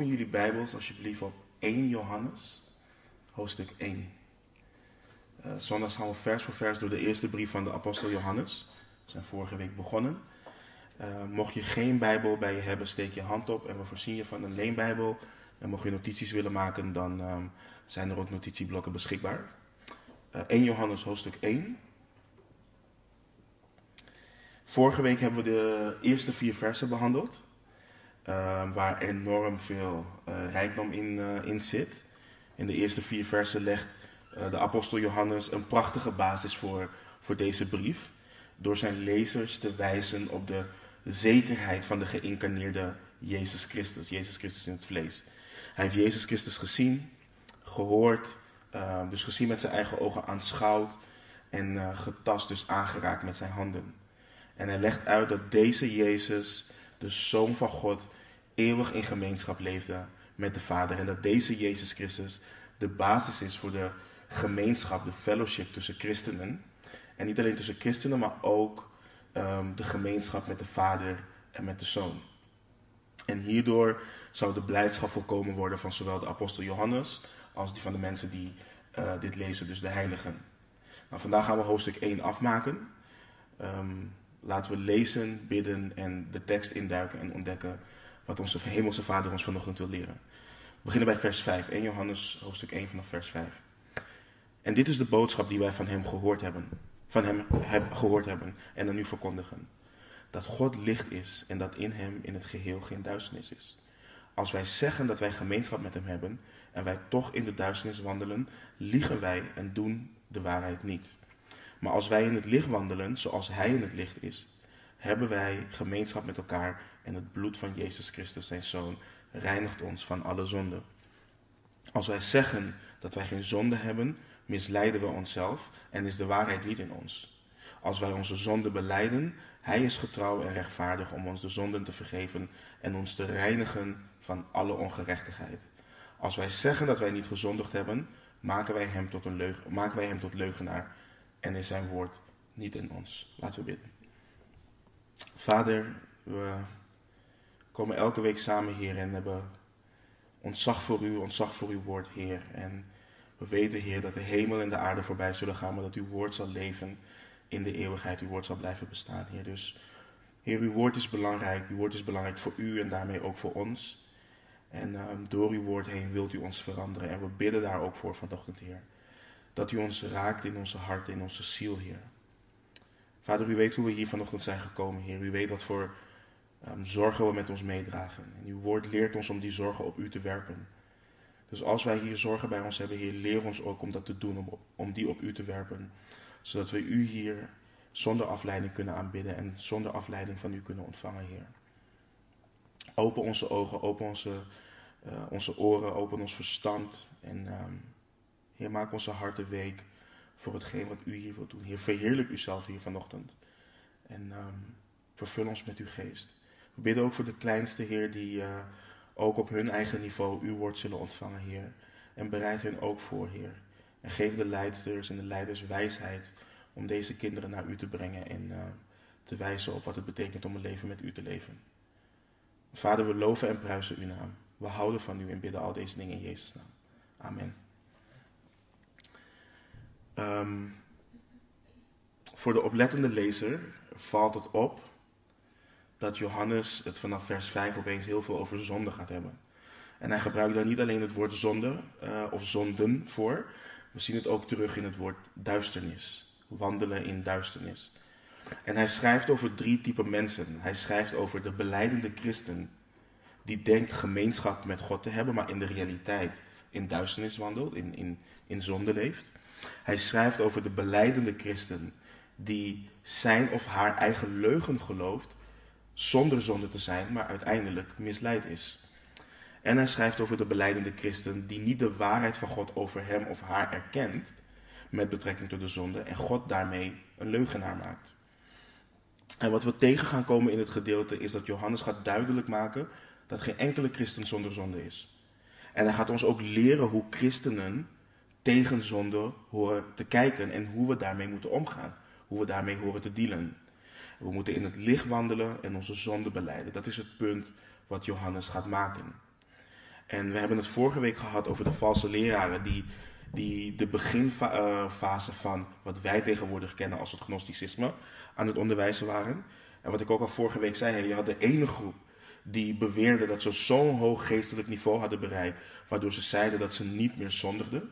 Open jullie Bijbels alsjeblieft op 1 Johannes, hoofdstuk 1. Uh, zondags gaan we vers voor vers door de eerste brief van de apostel Johannes. We zijn vorige week begonnen. Uh, mocht je geen Bijbel bij je hebben, steek je hand op en we voorzien je van een leenbijbel. En mocht je notities willen maken, dan um, zijn er ook notitieblokken beschikbaar. Uh, 1 Johannes hoofdstuk 1. Vorige week hebben we de eerste vier versen behandeld. Uh, waar enorm veel uh, rijkdom in, uh, in zit. In de eerste vier versen legt de apostel Johannes een prachtige basis voor, voor deze brief. Door zijn lezers te wijzen op de zekerheid van de geïncarneerde Jezus Christus. Jezus Christus in het vlees. Hij heeft Jezus Christus gezien, gehoord, ehm, dus gezien met zijn eigen ogen aanschouwd en getast, dus aangeraakt met zijn handen. En hij legt uit dat deze Jezus, de Zoon van God, eeuwig in gemeenschap leefde met de Vader. En dat deze Jezus Christus de basis is voor de gemeenschap, de fellowship tussen christenen. En niet alleen tussen christenen, maar ook um, de gemeenschap met de Vader en met de Zoon. En hierdoor zou de blijdschap volkomen worden van zowel de apostel Johannes als die van de mensen die uh, dit lezen, dus de heiligen. Nou, vandaag gaan we hoofdstuk 1 afmaken. Um, laten we lezen, bidden en de tekst induiken en ontdekken wat onze hemelse Vader ons vanochtend wil leren. We beginnen bij vers 5, 1 Johannes hoofdstuk 1 vanaf vers 5. En dit is de boodschap die wij van hem gehoord hebben, van hem heb, gehoord hebben en dan nu verkondigen. Dat God licht is en dat in hem in het geheel geen duisternis is. Als wij zeggen dat wij gemeenschap met hem hebben en wij toch in de duisternis wandelen, liegen wij en doen de waarheid niet. Maar als wij in het licht wandelen, zoals hij in het licht is, hebben wij gemeenschap met elkaar en het bloed van Jezus Christus, zijn Zoon, reinigt ons van alle zonde. Als wij zeggen dat wij geen zonde hebben, misleiden we onszelf en is de waarheid niet in ons. Als wij onze zonde beleiden, Hij is getrouw en rechtvaardig om ons de zonden te vergeven en ons te reinigen van alle ongerechtigheid. Als wij zeggen dat wij niet gezondigd hebben, maken wij hem tot, een maken wij hem tot leugenaar en is zijn woord niet in ons. Laten we bidden. Vader, we komen elke week samen hier en hebben ontzag voor u, ontzag voor uw woord, Heer. En we weten, Heer, dat de hemel en de aarde voorbij zullen gaan, maar dat uw woord zal leven in de eeuwigheid. Uw woord zal blijven bestaan, Heer. Dus, Heer, uw woord is belangrijk. Uw woord is belangrijk voor u en daarmee ook voor ons. En um, door uw woord heen wilt u ons veranderen. En we bidden daar ook voor vanochtend, Heer. Dat u ons raakt in onze hart, in onze ziel, Heer. Vader, u weet hoe we hier vanochtend zijn gekomen, Heer. U weet wat voor um, zorgen we met ons meedragen. En uw woord leert ons om die zorgen op u te werpen. Dus als wij hier zorgen bij ons hebben, Heer, leer ons ook om dat te doen, om, die op u te werpen. Zodat we u hier zonder afleiding kunnen aanbidden en zonder afleiding van u kunnen ontvangen, Heer. Open onze ogen, open onze, uh, onze oren, open ons verstand. En um, Heer, maak onze harten week voor hetgeen wat u hier wilt doen. Heer, verheerlijk uzelf hier vanochtend. En um, vervul ons met uw geest. We bidden ook voor de kleinste, Heer, die uh, ook op hun eigen niveau uw woord zullen ontvangen, Heer. En bereid hen ook voor, Heer. En geef de leidsters en de leiders wijsheid om deze kinderen naar u te brengen en uh, te wijzen op wat het betekent om een leven met u te leven. Vader, we loven en pruisen uw naam. We houden van u en bidden al deze dingen in Jezus' naam. Amen. Um, voor de oplettende lezer valt het op dat Johannes het vanaf vers 5 opeens heel veel over zonde gaat hebben. En hij gebruikt daar niet alleen het woord zonde uh, of zonden voor. We zien het ook terug in het woord duisternis. Wandelen in duisternis. En hij schrijft over drie typen mensen. Hij schrijft over de beleidende christen. Die denkt gemeenschap met God te hebben, maar in de realiteit in duisternis wandelt, in, in, in zonde leeft. Hij schrijft over de beleidende christen die zijn of haar eigen leugen gelooft, zonder zonde te zijn, maar uiteindelijk misleid is. En hij schrijft over de beleidende christen die niet de waarheid van God over hem of haar erkent met betrekking tot de zonde en God daarmee een leugenaar maakt. En wat we tegen gaan komen in het gedeelte is dat Johannes gaat duidelijk maken dat geen enkele christen zonder zonde is. En hij gaat ons ook leren hoe christenen tegen zonde horen te kijken en hoe we daarmee moeten omgaan. Hoe we daarmee horen te dealen. We moeten in het licht wandelen en onze zonde beleiden. Dat is het punt wat Johannes gaat maken. En we hebben het vorige week gehad over de valse leraren die, die de beginfase van wat wij tegenwoordig kennen als het gnosticisme aan het onderwijzen waren. En wat ik ook al vorige week zei, je had de ene groep die beweerde dat ze zo'n hoog geestelijk niveau hadden bereikt, waardoor ze zeiden dat ze niet meer zondigden.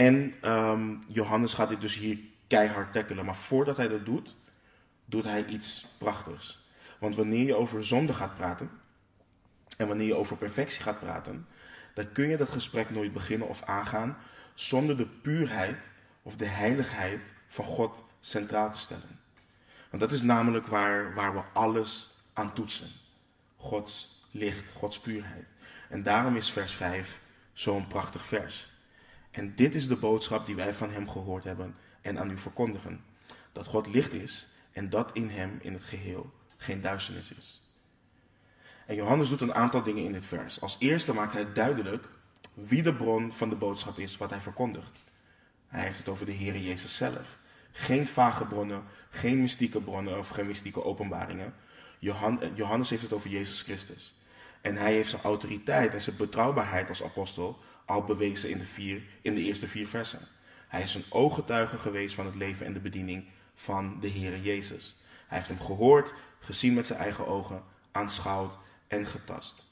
En ehm, Johannes gaat dit dus hier keihard tackelen. Maar voordat hij dat doet, doet hij iets prachtigs. Want wanneer je over zonde gaat praten, en wanneer je over perfectie gaat praten, dan kun je dat gesprek nooit beginnen of aangaan zonder de puurheid of de heiligheid van God centraal te stellen. Want dat is namelijk waar, waar we alles aan toetsen. Gods licht, Gods puurheid. En daarom is vers 5 zo'n prachtig vers. En dit is de boodschap die wij van Hem gehoord hebben en aan u verkondigen. Dat God licht is en dat in Hem in het geheel geen duisternis is. En Johannes doet een aantal dingen in dit vers. Als eerste maakt hij duidelijk wie de bron van de boodschap is wat hij verkondigt. Hij heeft het over de Heer Jezus zelf. Geen vage bronnen, geen mystieke bronnen of geen mystieke openbaringen. Johannes heeft het over Jezus Christus. En hij heeft zijn autoriteit en zijn betrouwbaarheid als apostel al bewezen in de, vier, in de eerste vier versen. Hij is een ooggetuige geweest van het leven en de bediening van de Heer Jezus. Hij heeft hem gehoord, gezien met zijn eigen ogen, aanschouwd en getast.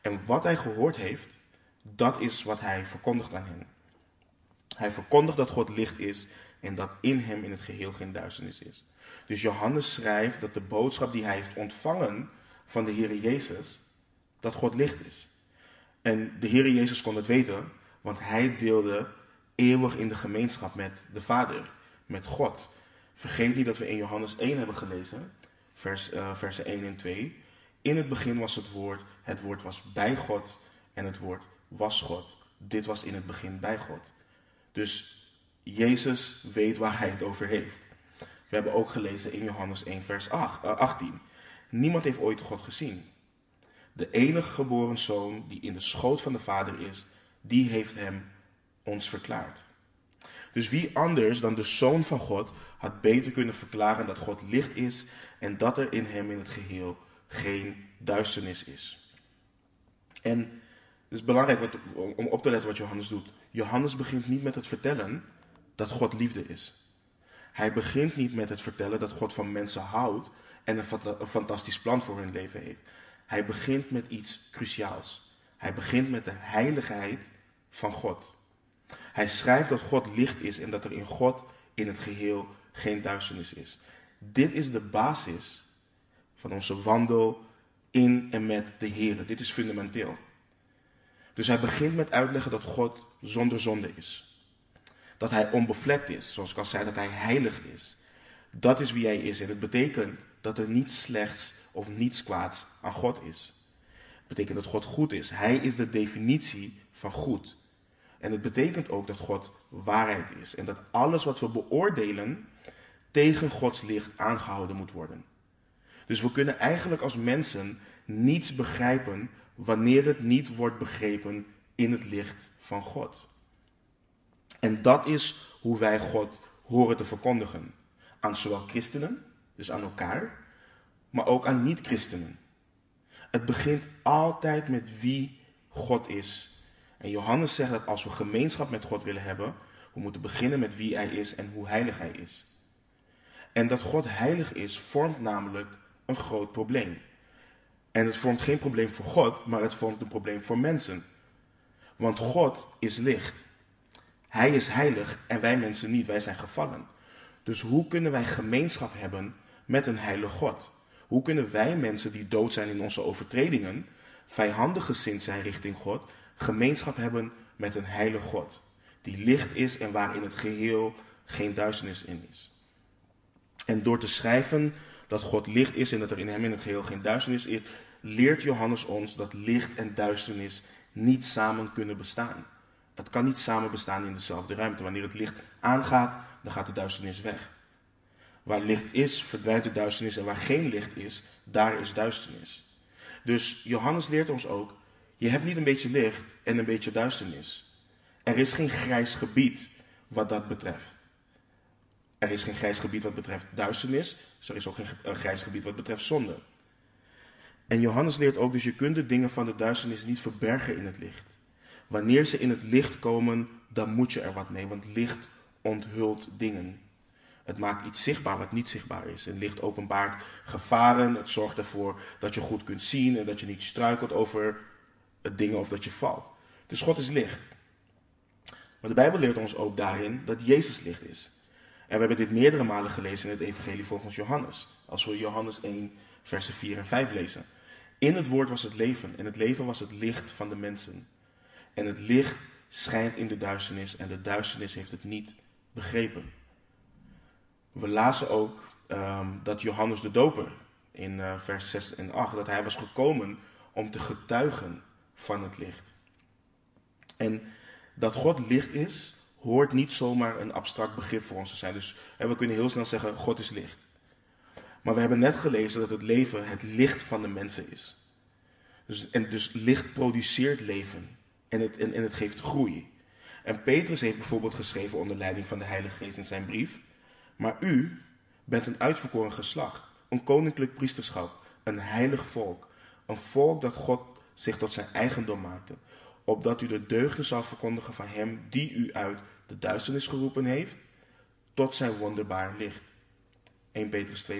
En wat hij gehoord heeft, dat is wat hij verkondigt aan hen. Hij verkondigt dat God licht is en dat in hem in het geheel geen duisternis is. Dus Johannes schrijft dat de boodschap die hij heeft ontvangen van de Heer Jezus, dat God licht is. En de Heer Jezus kon het weten, want hij deelde eeuwig in de gemeenschap met de Vader, met God. Vergeet niet dat we in Johannes 1 hebben gelezen, vers, uh, versen 1 en 2. In het begin was het woord, het woord was bij God en het woord was God. Dit was in het begin bij God. Dus Jezus weet waar hij het over heeft. We hebben ook gelezen in Johannes 1, vers 8, 18. Eh, Niemand heeft ooit God gezien. De enige geboren zoon die in de schoot van de Vader is, die heeft hem ons verklaard. Dus wie anders dan de zoon van God had beter kunnen verklaren dat God licht is en dat er in hem in het geheel geen duisternis is. En het is belangrijk om op te letten wat Johannes doet. Johannes begint niet met het vertellen dat God liefde is. Hij begint niet met het vertellen dat God van mensen houdt en een fantastisch plan voor hun leven heeft. Hij begint met iets cruciaals. Hij begint met de heiligheid van God. Hij schrijft dat God licht is en dat er in God in het geheel geen duisternis is. Dit is de basis van onze wandel in en met de Heer. Dit is fundamenteel. Dus hij begint met uitleggen dat God zonder zonde is. Dat hij onbevlekt is, zoals ik al zei, dat hij heilig is. Dat is wie hij is. En het betekent dat er niets slechts of niets kwaads aan God is. Het betekent dat God goed is. Hij is de definitie van goed. En het betekent ook dat God waarheid is. En dat alles wat we beoordelen tegen Gods licht aangehouden moet worden. Dus we kunnen eigenlijk als mensen niets begrijpen wanneer het niet wordt begrepen in het licht van God. En dat is hoe wij God horen te verkondigen. Aan zowel christenen, dus aan elkaar, maar ook aan niet-christenen. Het begint altijd met wie God is. En Johannes zegt dat als we gemeenschap met God willen hebben, we moeten beginnen met wie Hij is en hoe heilig Hij is. En dat God heilig is, vormt namelijk een groot probleem. En het vormt geen probleem voor God, maar het vormt een probleem voor mensen. Want God is licht. Hij is heilig en wij mensen niet, wij zijn gevallen. Dus hoe kunnen wij gemeenschap hebben met een heilige God? Hoe kunnen wij mensen die dood zijn in onze overtredingen, vijandig gezind zijn richting God, gemeenschap hebben met een heilige God, die licht is en waarin het geheel geen duisternis in is? En door te schrijven dat God licht is en dat er in hem in het geheel geen duisternis is, leert Johannes ons dat licht en duisternis niet samen kunnen bestaan. Het kan niet samen bestaan in dezelfde ruimte. Wanneer het licht aangaat, dan gaat de duisternis weg. Waar licht is, verdwijnt de duisternis. En waar geen licht is, daar is duisternis. Dus Johannes leert ons ook, je hebt niet een beetje licht en een beetje duisternis. Er is geen grijs gebied wat dat betreft. Er is geen grijs gebied wat betreft duisternis. Er is ook geen grijs gebied wat betreft zonde. En Johannes leert ook, dus je kunt de dingen van de duisternis niet verbergen in het licht. Wanneer ze in het licht komen, dan moet je er wat mee, want licht onthult dingen. Het maakt iets zichtbaar wat niet zichtbaar is. En licht openbaart gevaren. Het zorgt ervoor dat je goed kunt zien en dat je niet struikelt over dingen of dat je valt. Dus God is licht. Maar de Bijbel leert ons ook daarin dat Jezus licht is. En we hebben dit meerdere malen gelezen in het Evangelie volgens Johannes. Als we Johannes 1, versen 4 en 5 lezen. In het woord was het leven en het leven was het licht van de mensen. En het licht schijnt in de duisternis en de duisternis heeft het niet begrepen. We lazen ook ehm, dat Johannes de Doper in uh, vers 6 en 8, dat hij was gekomen om te getuigen van het licht. En dat God licht is, hoort niet zomaar een abstract begrip voor ons te zijn. Dus we kunnen heel snel zeggen, God is licht. Maar we hebben net gelezen dat het leven het licht van de mensen is. Dus, en dus licht produceert leven en het, en, en het geeft groei. En Petrus heeft bijvoorbeeld geschreven onder leiding van de Heilige Geest in zijn brief. Maar u bent een uitverkoren geslacht, een koninklijk priesterschap, een heilig volk. Een volk dat God zich tot zijn eigendom maakte. Opdat u de deugden zal verkondigen van hem die u uit de duisternis geroepen heeft, tot zijn wonderbaar licht. 1 Petrus 2,9.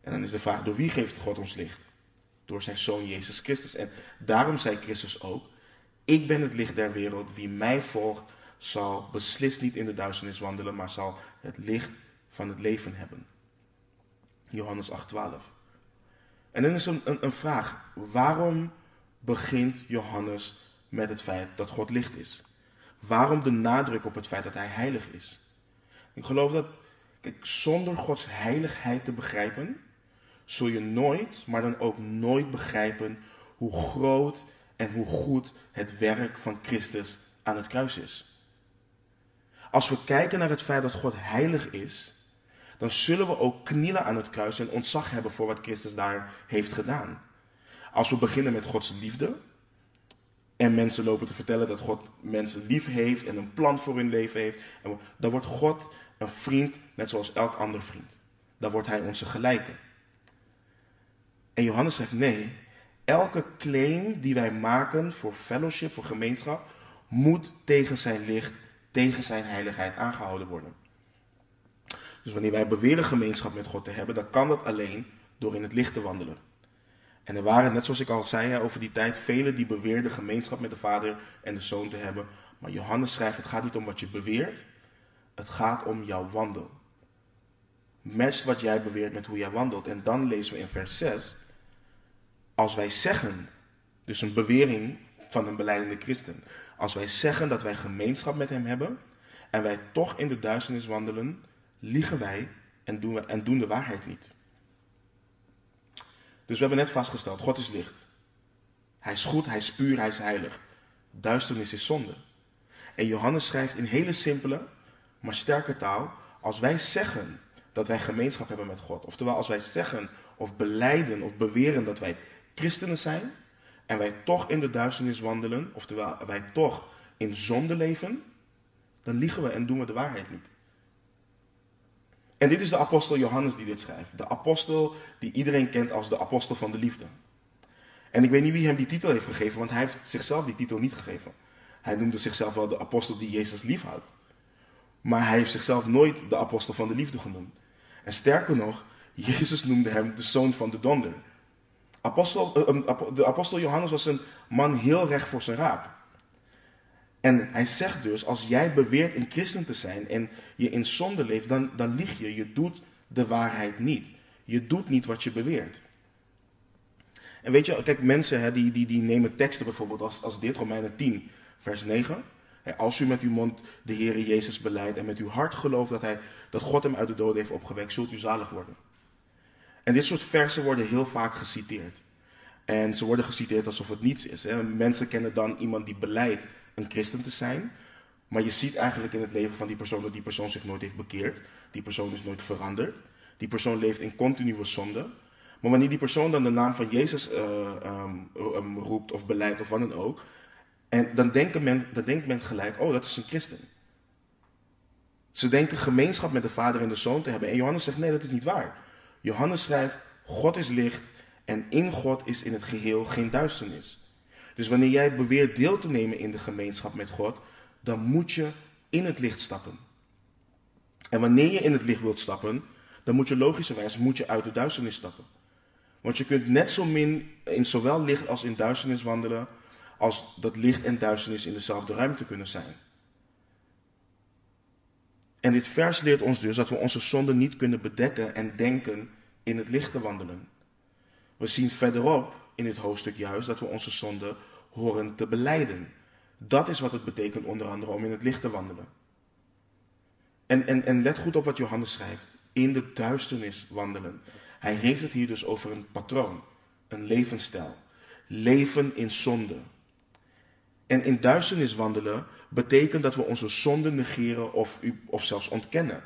En dan is de vraag, door wie geeft God ons licht? Door zijn zoon Jezus Christus. En daarom zei Christus ook, ik ben het licht der wereld, wie mij volgt zal beslist niet in de duisternis wandelen, maar zal het licht van het leven hebben. Johannes 8:12. En dan is een, een, vraag, waarom begint Johannes met het feit dat God licht is? Waarom de nadruk op het feit dat hij heilig is? Ik geloof dat, zonder Gods heiligheid te begrijpen, zul je nooit, maar dan ook nooit begrijpen hoe groot en hoe goed het werk van Christus aan het kruis is. Als we kijken naar het feit dat God heilig is, dan zullen we ook knielen aan het kruis en ontzag hebben voor wat Christus daar heeft gedaan. Als we beginnen met Gods liefde en mensen lopen te vertellen dat God mensen lief heeft en een plan voor hun leven heeft, dan wordt God een vriend net zoals elk ander vriend. Dan wordt Hij onze gelijke. En Johannes zegt nee, elke claim die wij maken voor fellowship, voor gemeenschap, moet tegen zijn licht tegen zijn heiligheid aangehouden worden. Dus wanneer wij beweren gemeenschap met God te hebben, dan kan dat alleen door in het licht te wandelen. En er waren, net zoals ik al zei over die tijd, velen die beweerden gemeenschap met de Vader en de Zoon te hebben. Maar Johannes schrijft, het gaat niet om wat je beweert, het gaat om jouw wandel. Match wat jij beweert met hoe jij wandelt. En dan lezen we in vers 6, als wij zeggen, dus een bewering van een beleidende christen, als wij zeggen dat wij gemeenschap met Hem hebben en wij toch in de duisternis wandelen, liegen wij en doen, we, en doen de waarheid niet. Dus we hebben net vastgesteld, God is licht. Hij is goed, hij is puur, hij is heilig. Duisternis is zonde. En Johannes schrijft in hele simpele, maar sterke taal, als wij zeggen dat wij gemeenschap hebben met God, oftewel als wij zeggen of beleiden of beweren dat wij christenen zijn, en wij toch in de duisternis wandelen, oftewel wij toch in zonde leven, dan liegen we en doen we de waarheid niet. En dit is de apostel Johannes die dit schrijft. De apostel die iedereen kent als de apostel van de liefde. En ik weet niet wie hem die titel heeft gegeven, want hij heeft zichzelf die titel niet gegeven. Hij noemde zichzelf wel de apostel die Jezus liefhoudt. Maar hij heeft zichzelf nooit de apostel van de liefde genoemd. En sterker nog, Jezus noemde hem de zoon van de donder. Apostel, eh, de apostel Johannes was een man heel recht voor zijn raap. En hij zegt dus, als jij beweert een christen te zijn en je in zonde leeft, dan, dan lieg je. Je doet de waarheid niet. Je doet niet wat je beweert. En weet je, kijk, mensen hè, die, die, die nemen teksten bijvoorbeeld als, als dit, Romeinen 10, vers 9. Als u met uw mond de Heer Jezus beleidt en met uw hart gelooft dat, hij, dat God hem uit de dood heeft opgewekt, zult u zalig worden. En dit soort versen worden heel vaak geciteerd. En ze worden geciteerd alsof het niets is. Hè. Mensen kennen dan iemand die beleidt een christen te zijn. Maar je ziet eigenlijk in het leven van die persoon dat die persoon zich nooit heeft bekeerd. Die persoon is nooit veranderd. Die persoon leeft in continue zonde. Maar wanneer die persoon dan de naam van Jezus uh, um, roept of beleidt of wat dan ook. En dan, denkt men, dan denkt men gelijk, oh dat is een christen. Ze denken gemeenschap met de vader en de zoon te hebben. En Johannes zegt, nee dat is niet waar. Johannes schrijft, God is licht En in God is in het geheel geen duisternis. Dus wanneer jij beweert deel te nemen in de gemeenschap met God, dan moet je in het licht stappen. En wanneer je in het licht wilt stappen, dan moet je logischerwijs moet je uit de duisternis stappen. Want je kunt net zo min in zowel licht als in duisternis wandelen, als dat licht en duisternis in dezelfde ruimte kunnen zijn. En dit vers leert ons dus dat we onze zonde niet kunnen bedekken en denken in het licht te wandelen. We zien verderop in dit hoofdstuk juist dat we onze zonde horen te beleiden. Dat is wat het betekent onder andere om in het licht te wandelen. En, en, en let goed op wat Johannes schrijft. In de duisternis wandelen. Hij heeft het hier dus over een patroon, een levensstijl. Leven in zonde. En in duisternis wandelen betekent dat we onze zonde negeren of, of zelfs ontkennen.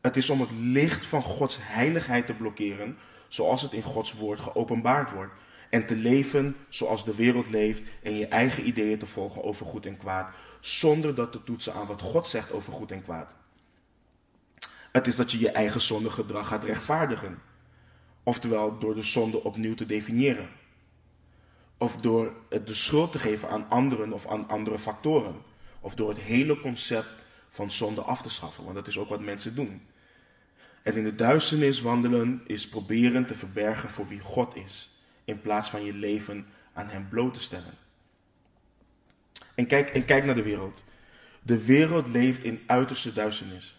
Het is om het licht van Gods heiligheid te blokkeren, zoals het in Gods woord geopenbaard wordt. En te leven zoals de wereld leeft en je eigen ideeën te volgen over goed en kwaad, zonder dat te toetsen aan wat God zegt over goed en kwaad. Het is dat je je eigen zondegedrag gaat rechtvaardigen. Oftewel door de zonde opnieuw te definiëren. Of door de schuld te geven aan anderen of aan andere factoren. Of door het hele concept van zonde af te schaffen. Want dat is ook wat mensen doen. En in de duisternis wandelen is proberen te verbergen voor wie God is. In plaats van je leven aan Hem bloot te stellen. En kijk, en kijk naar de wereld. De wereld leeft in uiterste duisternis.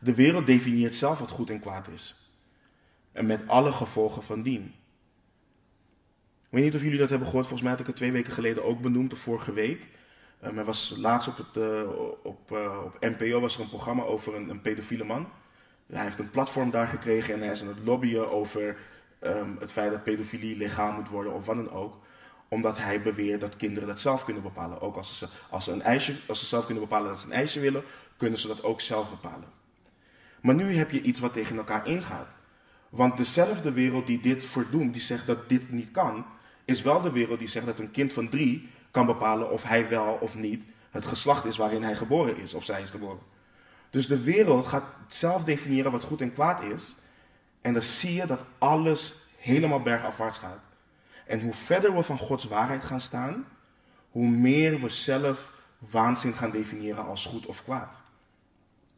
De wereld definieert zelf wat goed en kwaad is. En met alle gevolgen van dien. Ik weet niet of jullie dat hebben gehoord. Volgens mij had ik het twee weken geleden ook benoemd, de vorige week. Um, er was laatst op, het, uh, op, uh, op NPO was er een programma over een, een pedofiele man. Hij heeft een platform daar gekregen en hij is aan het lobbyen over um, het feit dat pedofilie legaal moet worden of wat dan ook. Omdat hij beweert dat kinderen dat zelf kunnen bepalen. Ook als ze, als ze, een ijsje, als ze zelf kunnen bepalen dat ze een ijsje willen, kunnen ze dat ook zelf bepalen. Maar nu heb je iets wat tegen elkaar ingaat. Want dezelfde wereld die dit verdoemt, die zegt dat dit niet kan, is wel de wereld die zegt dat een kind van drie kan bepalen of hij wel of niet het geslacht is waarin hij geboren is of zij is geboren. Dus de wereld gaat zelf definiëren wat goed en kwaad is. En dan zie je dat alles helemaal bergafwaarts gaat. En hoe verder we van Gods waarheid gaan staan, hoe meer we zelf waanzin gaan definiëren als goed of kwaad.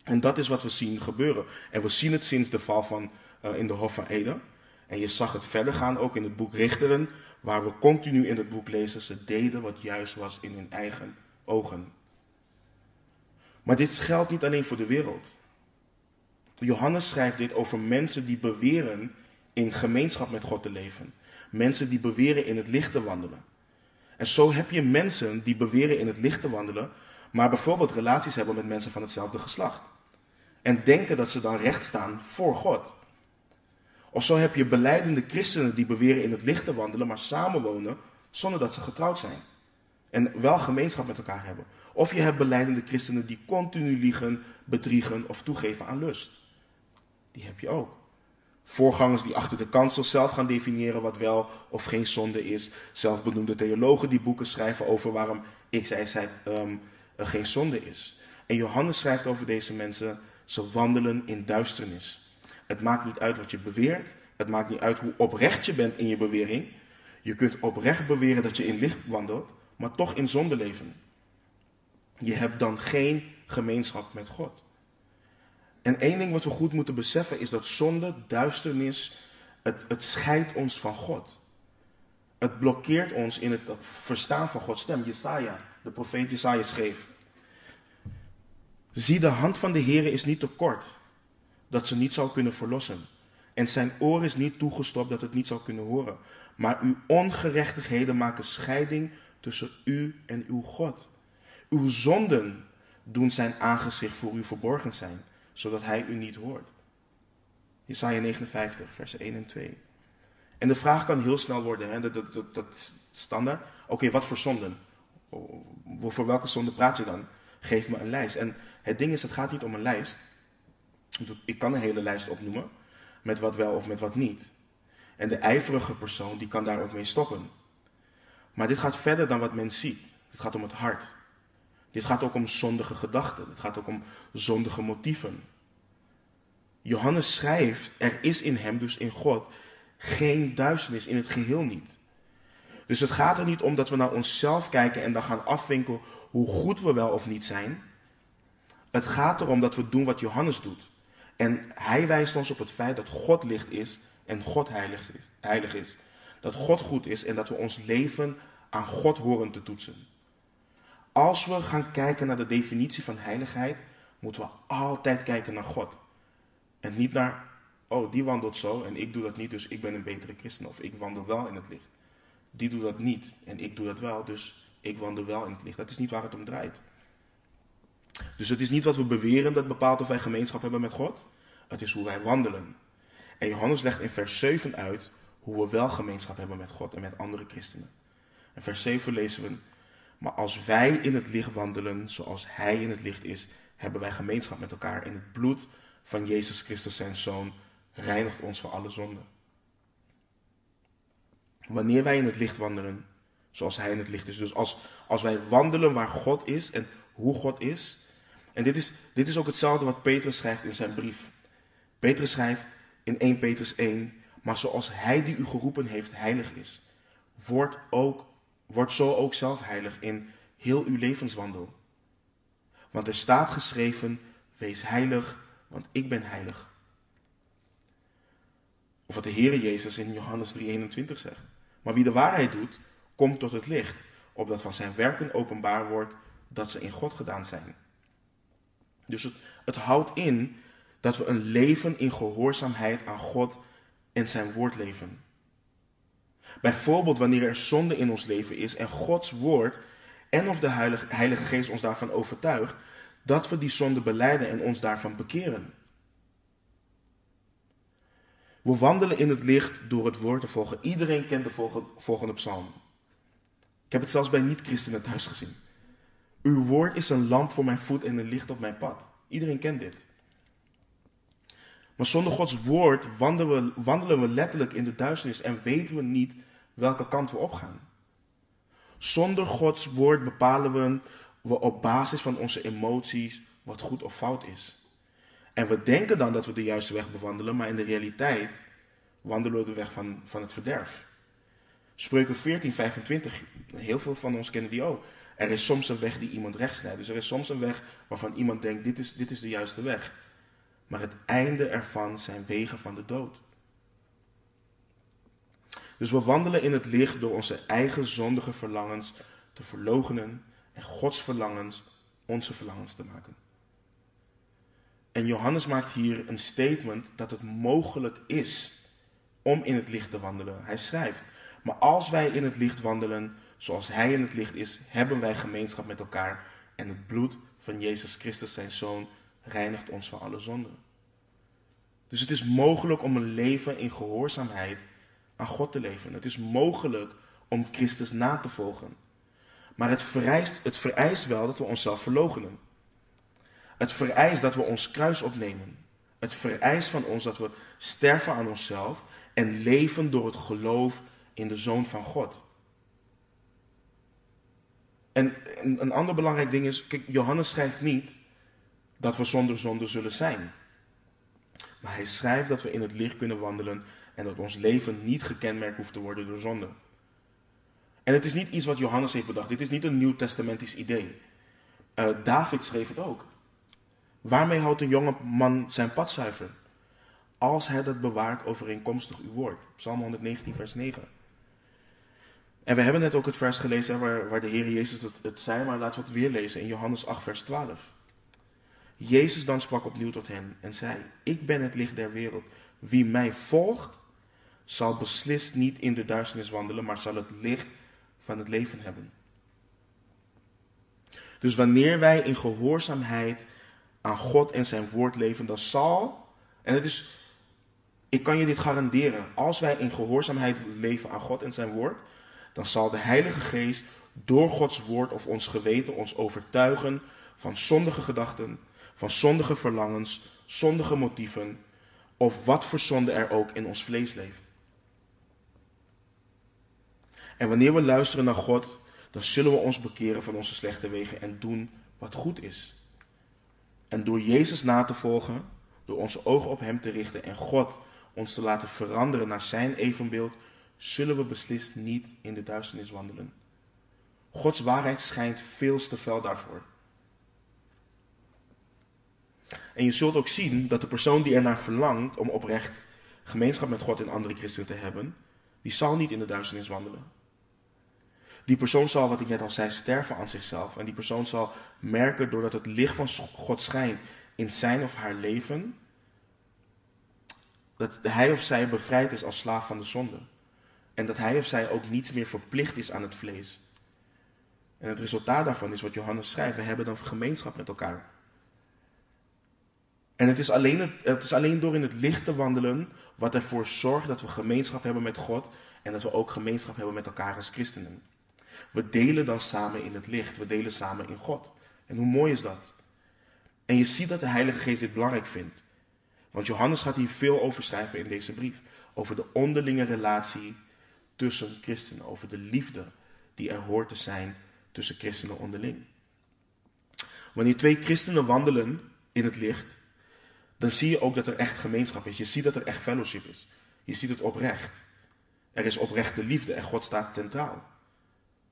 En dat is wat we zien gebeuren. En we zien het sinds de val van, uh, in de Hof van Eden. En je zag het verder gaan ook in het boek Richteren, waar we continu in het boek lezen, ze deden wat juist was in hun eigen ogen. Maar dit geldt niet alleen voor de wereld. Johannes schrijft dit over mensen die beweren in gemeenschap met God te leven. Mensen die beweren in het licht te wandelen. En zo heb je mensen die beweren in het licht te wandelen, maar bijvoorbeeld relaties hebben met mensen van hetzelfde geslacht. En denken dat ze dan recht staan voor God. Of zo heb je beleidende christenen die beweren in het licht te wandelen, maar samenwonen zonder dat ze getrouwd zijn. En wel gemeenschap met elkaar hebben. Of je hebt beleidende christenen die continu liegen, bedriegen of toegeven aan lust. Die heb je ook. Voorgangers die achter de kansel zelf gaan definiëren wat wel of geen zonde is. Zelfbenoemde theologen die boeken schrijven over waarom ik zij, zij geen zonde is. En Johannes schrijft over deze mensen, ze wandelen in duisternis. Het maakt niet uit wat je beweert. Het maakt niet uit hoe oprecht je bent in je bewering. Je kunt oprecht beweren dat je in licht wandelt, maar toch in zonde leven. Je hebt dan geen gemeenschap met God. En één ding wat we goed moeten beseffen is dat zonde, duisternis, het, het scheidt ons van God. Het blokkeert ons in het verstaan van Gods stem. Jesaja, de profeet Jesaja schreef. Zie, de hand van de Heer is niet te kort, dat ze niet zal kunnen verlossen. En zijn oor is niet toegestopt dat het niet zal kunnen horen. Maar uw ongerechtigheden maken scheiding tussen u en uw God. Uw zonden doen zijn aangezicht voor u verborgen zijn, zodat hij u niet hoort. Jesaja 59, versen 1 en 2. En de vraag kan heel snel worden, hè, dat, dat, dat, dat standaard. Oké, wat voor zonden? Voor welke zonde praat je dan? Geef me een lijst. En het ding is, het gaat niet om een lijst. Ik kan een hele lijst opnoemen, met wat wel of met wat niet. En de ijverige persoon, die kan daar ook mee stoppen. Maar dit gaat verder dan wat men ziet. Het gaat om het hart. Dit gaat ook om zondige gedachten. Het gaat ook om zondige motieven. Johannes schrijft, er is in hem, dus in God, Geen duisternis in het geheel niet. Dus het gaat er niet om dat we naar onszelf kijken en dan gaan afwinken hoe goed we wel of niet zijn. Het gaat erom dat we doen wat Johannes doet. En hij wijst ons op het feit dat God licht is en God heilig is. Heilig is. Dat God goed is en dat we ons leven aan God horen te toetsen. Als we gaan kijken naar de definitie van heiligheid, moeten we altijd kijken naar God. En niet naar, oh, die wandelt zo en ik doe dat niet, dus ik ben een betere christen. Of ik wandel wel in het licht. Die doet dat niet en ik doe dat wel, dus ik wandel wel in het licht. Dat is niet waar het om draait. Dus het is niet wat we beweren dat bepaalt of wij gemeenschap hebben met God. Het is hoe wij wandelen. En Johannes legt in vers 7 uit hoe we wel gemeenschap hebben met God en met andere christenen. In vers 7 lezen we, maar als wij in het licht wandelen zoals Hij in het licht is, hebben wij gemeenschap met elkaar. En het bloed van Jezus Christus, zijn Zoon, reinigt ons van alle zonden. Wanneer wij in het licht wandelen, zoals Hij in het licht is. Dus als, als wij wandelen waar God is en hoe God is. En dit is, dit is ook hetzelfde wat Petrus schrijft in zijn brief. Petrus schrijft in 1 Petrus 1, maar zoals Hij die u geroepen heeft heilig is, wordt, ook, wordt zo ook zelf heilig in heel uw levenswandel. Want er staat geschreven, wees heilig, want ik ben heilig. Of wat de Heere Jezus in Johannes 3:21 zegt. Maar wie de waarheid doet, komt tot het licht, opdat van zijn werken openbaar wordt dat ze in God gedaan zijn. Dus het, houdt in dat we een leven in gehoorzaamheid aan God en zijn woord leven. Bijvoorbeeld wanneer er zonde in ons leven is en Gods woord en of de Heilige, Geest ons daarvan overtuigt, dat we die zonde beleiden en ons daarvan bekeren. We wandelen in het licht door het woord te volgen. Iedereen kent de volgende psalm. Ik heb het zelfs bij niet-christenen thuis gezien. Uw woord is een lamp voor mijn voet en een licht op mijn pad. Iedereen kent dit. Maar zonder Gods woord wandelen we, wandelen we letterlijk in de duisternis en weten we niet welke kant we opgaan. Zonder Gods woord bepalen we, op basis van onze emoties wat goed of fout is. En we denken dan dat we de juiste weg bewandelen, maar in de realiteit wandelen we de weg van, van het verderf. Spreuken 14, 25, heel veel van ons kennen die ook. Er is soms een weg die iemand rechts leidt. Dus er is soms een weg waarvan iemand denkt, dit is, dit is de juiste weg. Maar het einde ervan zijn wegen van de dood. Dus we wandelen in het licht door onze eigen zondige verlangens te verlogenen en Gods verlangens onze verlangens te maken. En Johannes maakt hier een statement dat het mogelijk is om in het licht te wandelen. Hij schrijft, maar als wij in het licht wandelen zoals Hij in het licht is, hebben wij gemeenschap met elkaar en het bloed van Jezus Christus, zijn Zoon, reinigt ons van alle zonden. Dus het is mogelijk om een leven in gehoorzaamheid aan God te leven. Het is mogelijk om Christus na te volgen. Maar het vereist, het vereist wel dat we onszelf verloochenen. Het vereist dat we ons kruis opnemen. Het vereist van ons dat we sterven aan onszelf en leven door het geloof in de Zoon van God. En een ander belangrijk ding is, kijk, Johannes schrijft niet dat we zonder zonde zullen zijn. Maar hij schrijft dat we in het licht kunnen wandelen en dat ons leven niet gekenmerkt hoeft te worden door zonde. En het is niet iets wat Johannes heeft bedacht. Dit is niet een nieuw testamentisch idee. Uh, David schreef het ook. Waarmee houdt een jonge man zijn pad zuiver? Als hij dat bewaart overeenkomstig uw woord. Psalm 119, vers 9. En we hebben net ook het vers gelezen waar, waar de Heer Jezus het, het zei, maar laten we het weer lezen in Johannes 8, vers 12. Jezus dan sprak opnieuw tot hen en zei: Ik ben het licht der wereld. Wie mij volgt, zal beslist niet in de duisternis wandelen, maar zal het licht van het leven hebben. Dus wanneer wij in gehoorzaamheid aan God en zijn woord leven, dan zal, en het is, ik kan je dit garanderen, als wij in gehoorzaamheid leven aan God en zijn woord, dan zal de Heilige Geest door Gods woord of ons geweten ons overtuigen van zondige gedachten, van zondige verlangens, zondige motieven of wat voor zonde er ook in ons vlees leeft. En wanneer we luisteren naar God, dan zullen we ons bekeren van onze slechte wegen en doen wat goed is. En door Jezus na te volgen, door onze ogen op Hem te richten en God ons te laten veranderen naar zijn evenbeeld, zullen we beslist niet in de duisternis wandelen. Gods waarheid schijnt veel te fel daarvoor. En je zult ook zien dat de persoon die ernaar verlangt om oprecht gemeenschap met God en andere christenen te hebben, die zal niet in de duisternis wandelen. Die persoon zal, wat ik net al zei, sterven aan zichzelf. En die persoon zal merken doordat het licht van God schijnt in zijn of haar leven, dat hij of zij bevrijd is als slaaf van de zonde. En dat hij of zij ook niets meer verplicht is aan het vlees. En het resultaat daarvan is wat Johannes schrijft. We hebben dan gemeenschap met elkaar. En het is, alleen, het is alleen door in het licht te wandelen wat ervoor zorgt dat we gemeenschap hebben met God en dat we ook gemeenschap hebben met elkaar als christenen. We delen dan samen in het licht, we delen samen in God. En hoe mooi is dat? En je ziet dat de Heilige Geest dit belangrijk vindt. Want Johannes gaat hier veel over schrijven in deze brief. Over de onderlinge relatie tussen christenen. Over de liefde die er hoort te zijn tussen christenen onderling. Wanneer twee christenen wandelen in het licht, dan zie je ook dat er echt gemeenschap is. Je ziet dat er echt fellowship is. Je ziet het oprecht. Er is oprechte liefde en God staat centraal.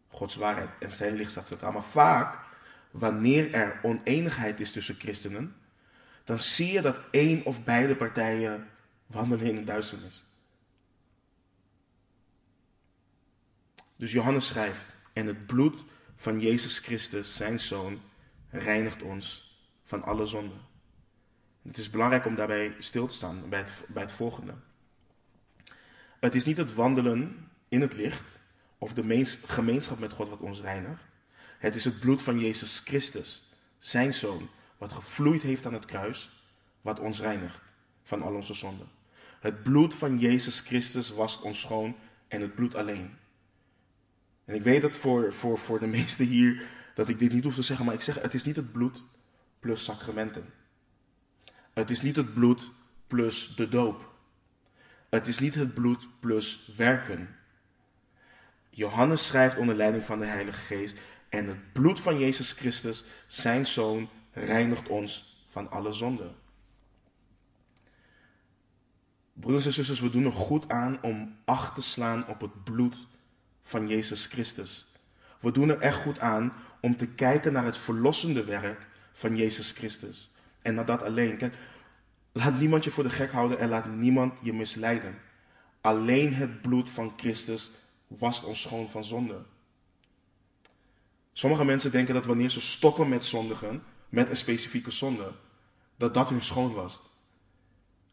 Gods waarheid en zijn licht staat centraal. Maar vaak, wanneer er oneenigheid is tussen christenen, dan zie je dat één of beide partijen wandelen in de duisternis. Dus Johannes schrijft, en het bloed van Jezus Christus, zijn Zoon, reinigt ons van alle zonden. Het is belangrijk om daarbij stil te staan, bij het, bij het volgende. Het is niet het wandelen in het licht of de gemeenschap met God wat ons reinigt. Het is het bloed van Jezus Christus, zijn Zoon, wat gevloeid heeft aan het kruis, wat ons reinigt van al onze zonden. Het bloed van Jezus Christus wast ons schoon en het bloed alleen. En ik weet dat voor, voor, voor de meesten hier dat ik dit niet hoef te zeggen, maar ik zeg het is niet het bloed plus sacramenten. Het is niet het bloed plus de doop. Het is niet het bloed plus werken. Johannes schrijft onder leiding van de Heilige Geest. En het bloed van Jezus Christus, zijn zoon, reinigt ons van alle zonden. Broeders en zusters, we doen er goed aan om acht te slaan op het bloed van Jezus Christus. We doen er echt goed aan om te kijken naar het verlossende werk van Jezus Christus. En naar dat alleen. Kijk, laat niemand je voor de gek houden en laat niemand je misleiden. Alleen het bloed van Christus wast ons schoon van zonde. Sommige mensen denken dat wanneer ze stoppen met zondigen, met een specifieke zonde, dat dat hun schoon was.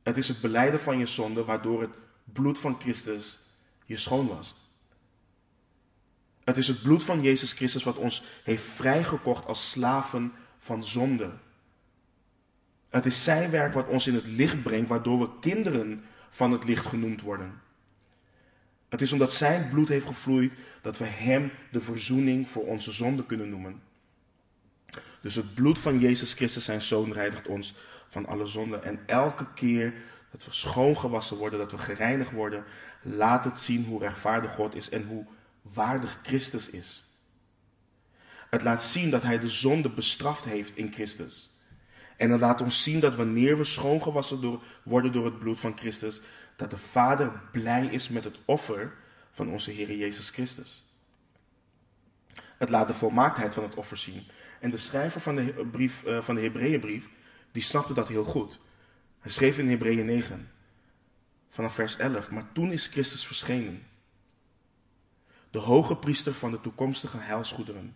Het is het beleiden van je zonde waardoor het bloed van Christus je schoon was. Het is het bloed van Jezus Christus wat ons heeft vrijgekocht als slaven van zonde. Het is zijn werk wat ons in het licht brengt, waardoor we kinderen van het licht genoemd worden. Het is omdat zijn bloed heeft gevloeid dat we hem de verzoening voor onze zonde kunnen noemen. Dus het bloed van Jezus Christus, zijn zoon, reinigt ons van alle zonden. En elke keer dat we schoongewassen worden, dat we gereinigd worden, laat het zien hoe rechtvaardig God is en hoe waardig Christus is. Het laat zien dat hij de zonde bestraft heeft in Christus. En het laat ons zien dat wanneer we schoongewassen worden door het bloed van Christus, dat de Vader blij is met het offer van onze Heer Jezus Christus. Het laat de volmaaktheid van het offer zien. En de schrijver van de, brief, uh, van de Hebreeënbrief, die snapte dat heel goed. Hij schreef in Hebreeën 9, vanaf vers 11, maar toen is Christus verschenen. De hoge priester van de toekomstige heilsgoederen.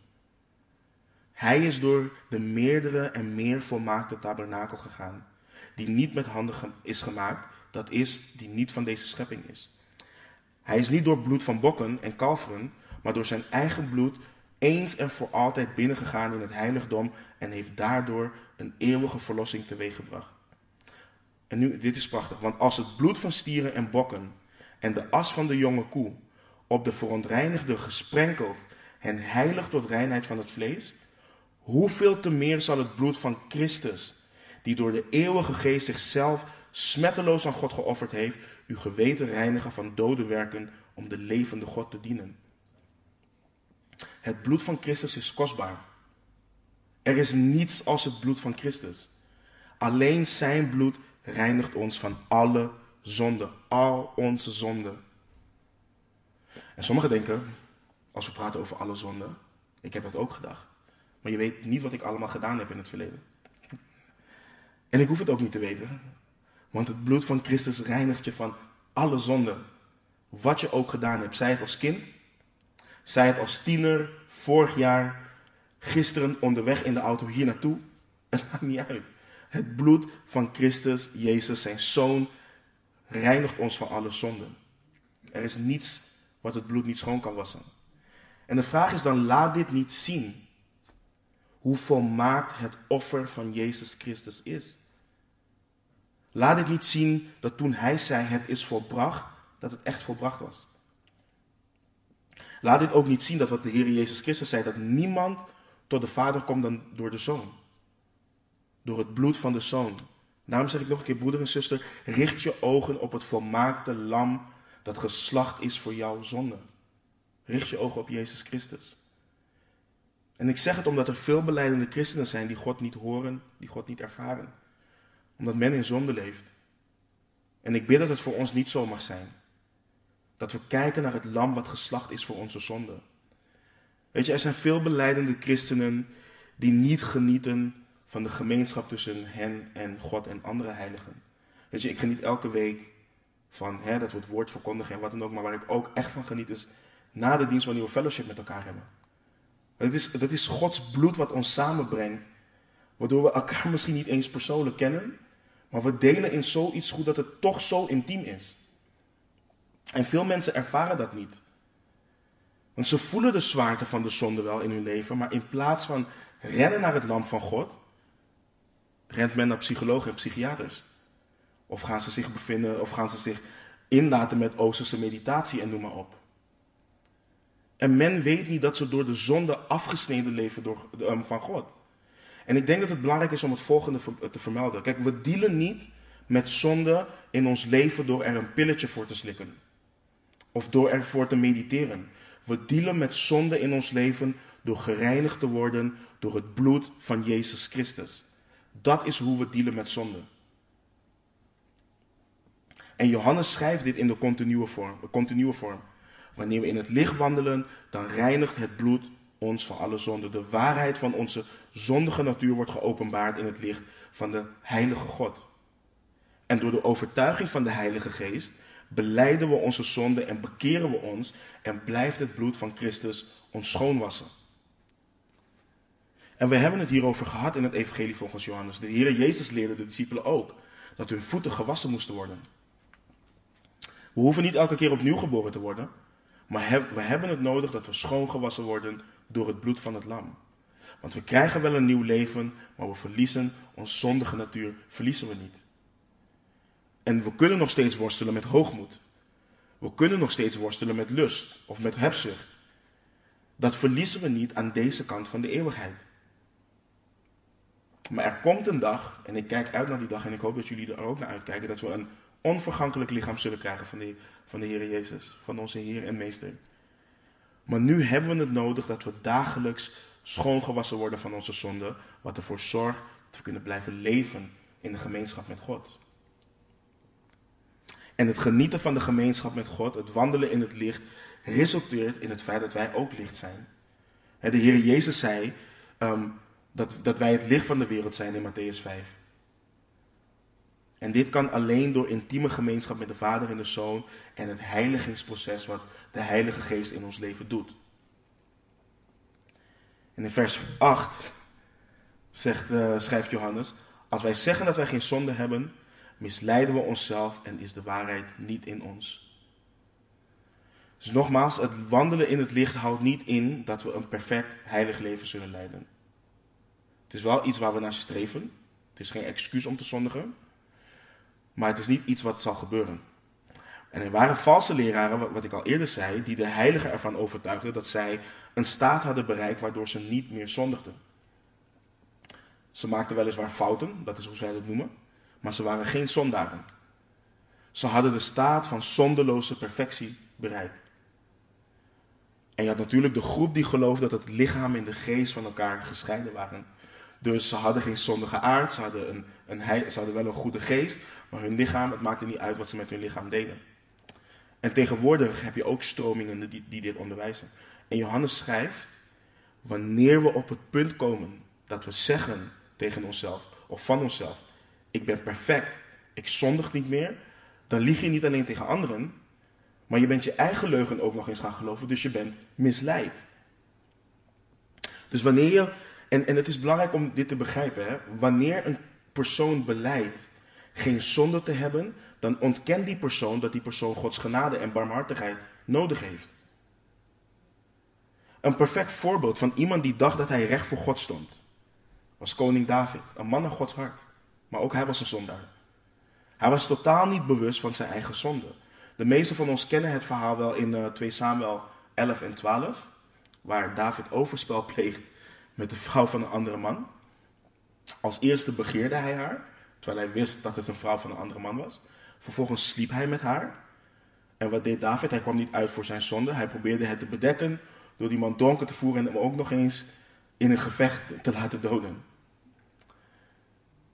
Hij is door de meerdere en meer volmaakte tabernakel gegaan, die niet met handen is gemaakt, dat is, die niet van deze schepping is. Hij is niet door bloed van bokken en kalveren, maar door zijn eigen bloed eens en voor altijd binnengegaan in het heiligdom en heeft daardoor een eeuwige verlossing teweeggebracht. En nu, dit is prachtig, want als het bloed van stieren en bokken en de as van de jonge koe op de verontreinigde gesprenkeld en heilig tot reinheid van het vlees, hoeveel te meer zal het bloed van Christus, die door de eeuwige geest zichzelf smetteloos aan God geofferd heeft, uw geweten reinigen van dode werken om de levende God te dienen. Het bloed van Christus is kostbaar. Er is niets als het bloed van Christus. Alleen zijn bloed reinigt ons van alle zonde. Al onze zonden. En sommigen denken, als we praten over alle zonden, ik heb dat ook gedacht. Maar je weet niet wat ik allemaal gedaan heb in het verleden. En ik hoef het ook niet te weten. Want het bloed van Christus reinigt je van alle zonden. Wat je ook gedaan hebt. Zij het als kind, zij het als tiener, vorig jaar, gisteren onderweg in de auto hier naartoe. Het maakt niet uit. Het bloed van Christus, Jezus, zijn zoon, reinigt ons van alle zonden. Er is niets wat het bloed niet schoon kan wassen. En de vraag is dan, laat dit niet zien hoe volmaakt het offer van Jezus Christus is. Laat dit niet zien dat toen hij zei het is volbracht, dat het echt volbracht was. Laat dit ook niet zien dat wat de Heer Jezus Christus zei, dat niemand tot de Vader komt dan door de Zoon. Door het bloed van de Zoon. Daarom zeg ik nog een keer, broeder en zuster, richt je ogen op het volmaakte lam dat geslacht is voor jouw zonde. Richt je ogen op Jezus Christus. En ik zeg het omdat er veel beleidende christenen zijn die God niet horen, die God niet ervaren. Omdat men in zonde leeft. En ik bid dat het voor ons niet zo mag zijn. Dat we kijken naar het lam wat geslacht is voor onze zonde. Weet je, er zijn veel beleidende christenen die niet genieten van de gemeenschap tussen hen en God en andere heiligen. Weet je, ik geniet elke week van hè, dat het woord verkondigen en wat dan ook. Maar waar ik ook echt van geniet is na de dienst wanneer we fellowship met elkaar hebben. Dat is, dat is Gods bloed wat ons samenbrengt. Waardoor we elkaar misschien niet eens persoonlijk kennen. Maar we delen in zoiets goed dat het toch zo intiem is. En veel mensen ervaren dat niet. Want ze voelen de zwaarte van de zonde wel in hun leven. Maar in plaats van rennen naar het lam van God. Rent men naar psychologen en psychiaters. Of gaan ze zich bevinden, of gaan ze zich inlaten met Oosterse meditatie en noem maar op. En men weet niet dat ze door de zonde afgesneden leven door, um, van God. En ik denk dat het belangrijk is om het volgende te vermelden. Kijk, we dealen niet met zonde in ons leven door er een pilletje voor te slikken. Of door ervoor te mediteren. We dealen met zonde in ons leven door gereinigd te worden door het bloed van Jezus Christus. Dat is hoe we dealen met zonde. En Johannes schrijft dit in de continue vorm. Continue vorm. Wanneer we in het licht wandelen, dan reinigt het bloed ons van alle zonden. De waarheid van onze zondige natuur wordt geopenbaard in het licht van de Heilige God. En door de overtuiging van de Heilige Geest beleiden we onze zonden en bekeren we ons en blijft het bloed van Christus ons schoonwassen. En we hebben het hierover gehad in het Evangelie volgens Johannes. De Heer Jezus leerde de discipelen ook dat hun voeten gewassen moesten worden. We hoeven niet elke keer opnieuw geboren te worden, maar we hebben het nodig dat we schoongewassen worden door het bloed van het lam. Want we krijgen wel een nieuw leven, maar we verliezen onze zondige natuur, verliezen we niet. En we kunnen nog steeds worstelen met hoogmoed. We kunnen nog steeds worstelen met lust of met hebzucht. Dat verliezen we niet aan deze kant van de eeuwigheid. Maar er komt een dag, en ik kijk uit naar die dag en ik hoop dat jullie er ook naar uitkijken, dat we een onvergankelijk lichaam zullen krijgen van de, van de Heer Jezus, van onze Heer en Meester. Maar nu hebben we het nodig dat we dagelijks schoongewassen worden van onze zonde, wat ervoor zorgt dat we kunnen blijven leven in de gemeenschap met God. En het genieten van de gemeenschap met God, het wandelen in het licht, resulteert in het feit dat wij ook licht zijn. De Heer Jezus zei um, dat, dat wij het licht van de wereld zijn in Matthäus 5. En dit kan alleen door intieme gemeenschap met de Vader en de Zoon en het heiligingsproces wat de Heilige Geest in ons leven doet. En in vers 8 zegt, uh, schrijft Johannes, als wij zeggen dat wij geen zonde hebben, misleiden we onszelf en is de waarheid niet in ons. Dus nogmaals, het wandelen in het licht houdt niet in dat we een perfect heilig leven zullen leiden. Het is wel iets waar we naar streven. Het is geen excuus om te zondigen. Maar het is niet iets wat zal gebeuren. En er waren valse leraren, wat ik al eerder zei, die de heiligen ervan overtuigden dat zij een staat hadden bereikt waardoor ze niet meer zondigden. Ze maakten weliswaar fouten, dat is hoe zij het noemen, maar ze waren geen zondaren. Ze hadden de staat van zondeloze perfectie bereikt. En je had natuurlijk de groep die geloofde dat het lichaam en de geest van elkaar gescheiden waren. Dus ze hadden geen zondige aard, ze hadden, een, een, ze hadden wel een goede geest, maar hun lichaam, het maakte niet uit wat ze met hun lichaam deden. En tegenwoordig heb je ook stromingen die, die dit onderwijzen. En Johannes schrijft, wanneer we op het punt komen dat we zeggen tegen onszelf of van onszelf, ik ben perfect, ik zondig niet meer, dan lieg je niet alleen tegen anderen, maar je bent je eigen leugen ook nog eens gaan geloven, dus je bent misleid. Dus wanneer je, en, en het is belangrijk om dit te begrijpen, hè, wanneer een persoon beleidt geen zonde te hebben, dan ontkent die persoon dat die persoon Gods genade en barmhartigheid nodig heeft. Een perfect voorbeeld van iemand die dacht dat hij recht voor God stond, was koning David, een man naar Gods hart. Maar ook hij was een zondaar. Hij was totaal niet bewust van zijn eigen zonde. De meeste van ons kennen het verhaal wel in uh, eh, 2 Samuel 11 en 12, waar David overspel pleegt met de vrouw van een andere man. Als eerste begeerde hij haar, terwijl hij wist dat het een vrouw van een andere man was. Vervolgens sliep hij met haar. En wat deed David? Hij kwam niet uit voor zijn zonde. Hij probeerde het te bedekken door die man donker te voeren en hem ook nog eens in een gevecht te laten doden.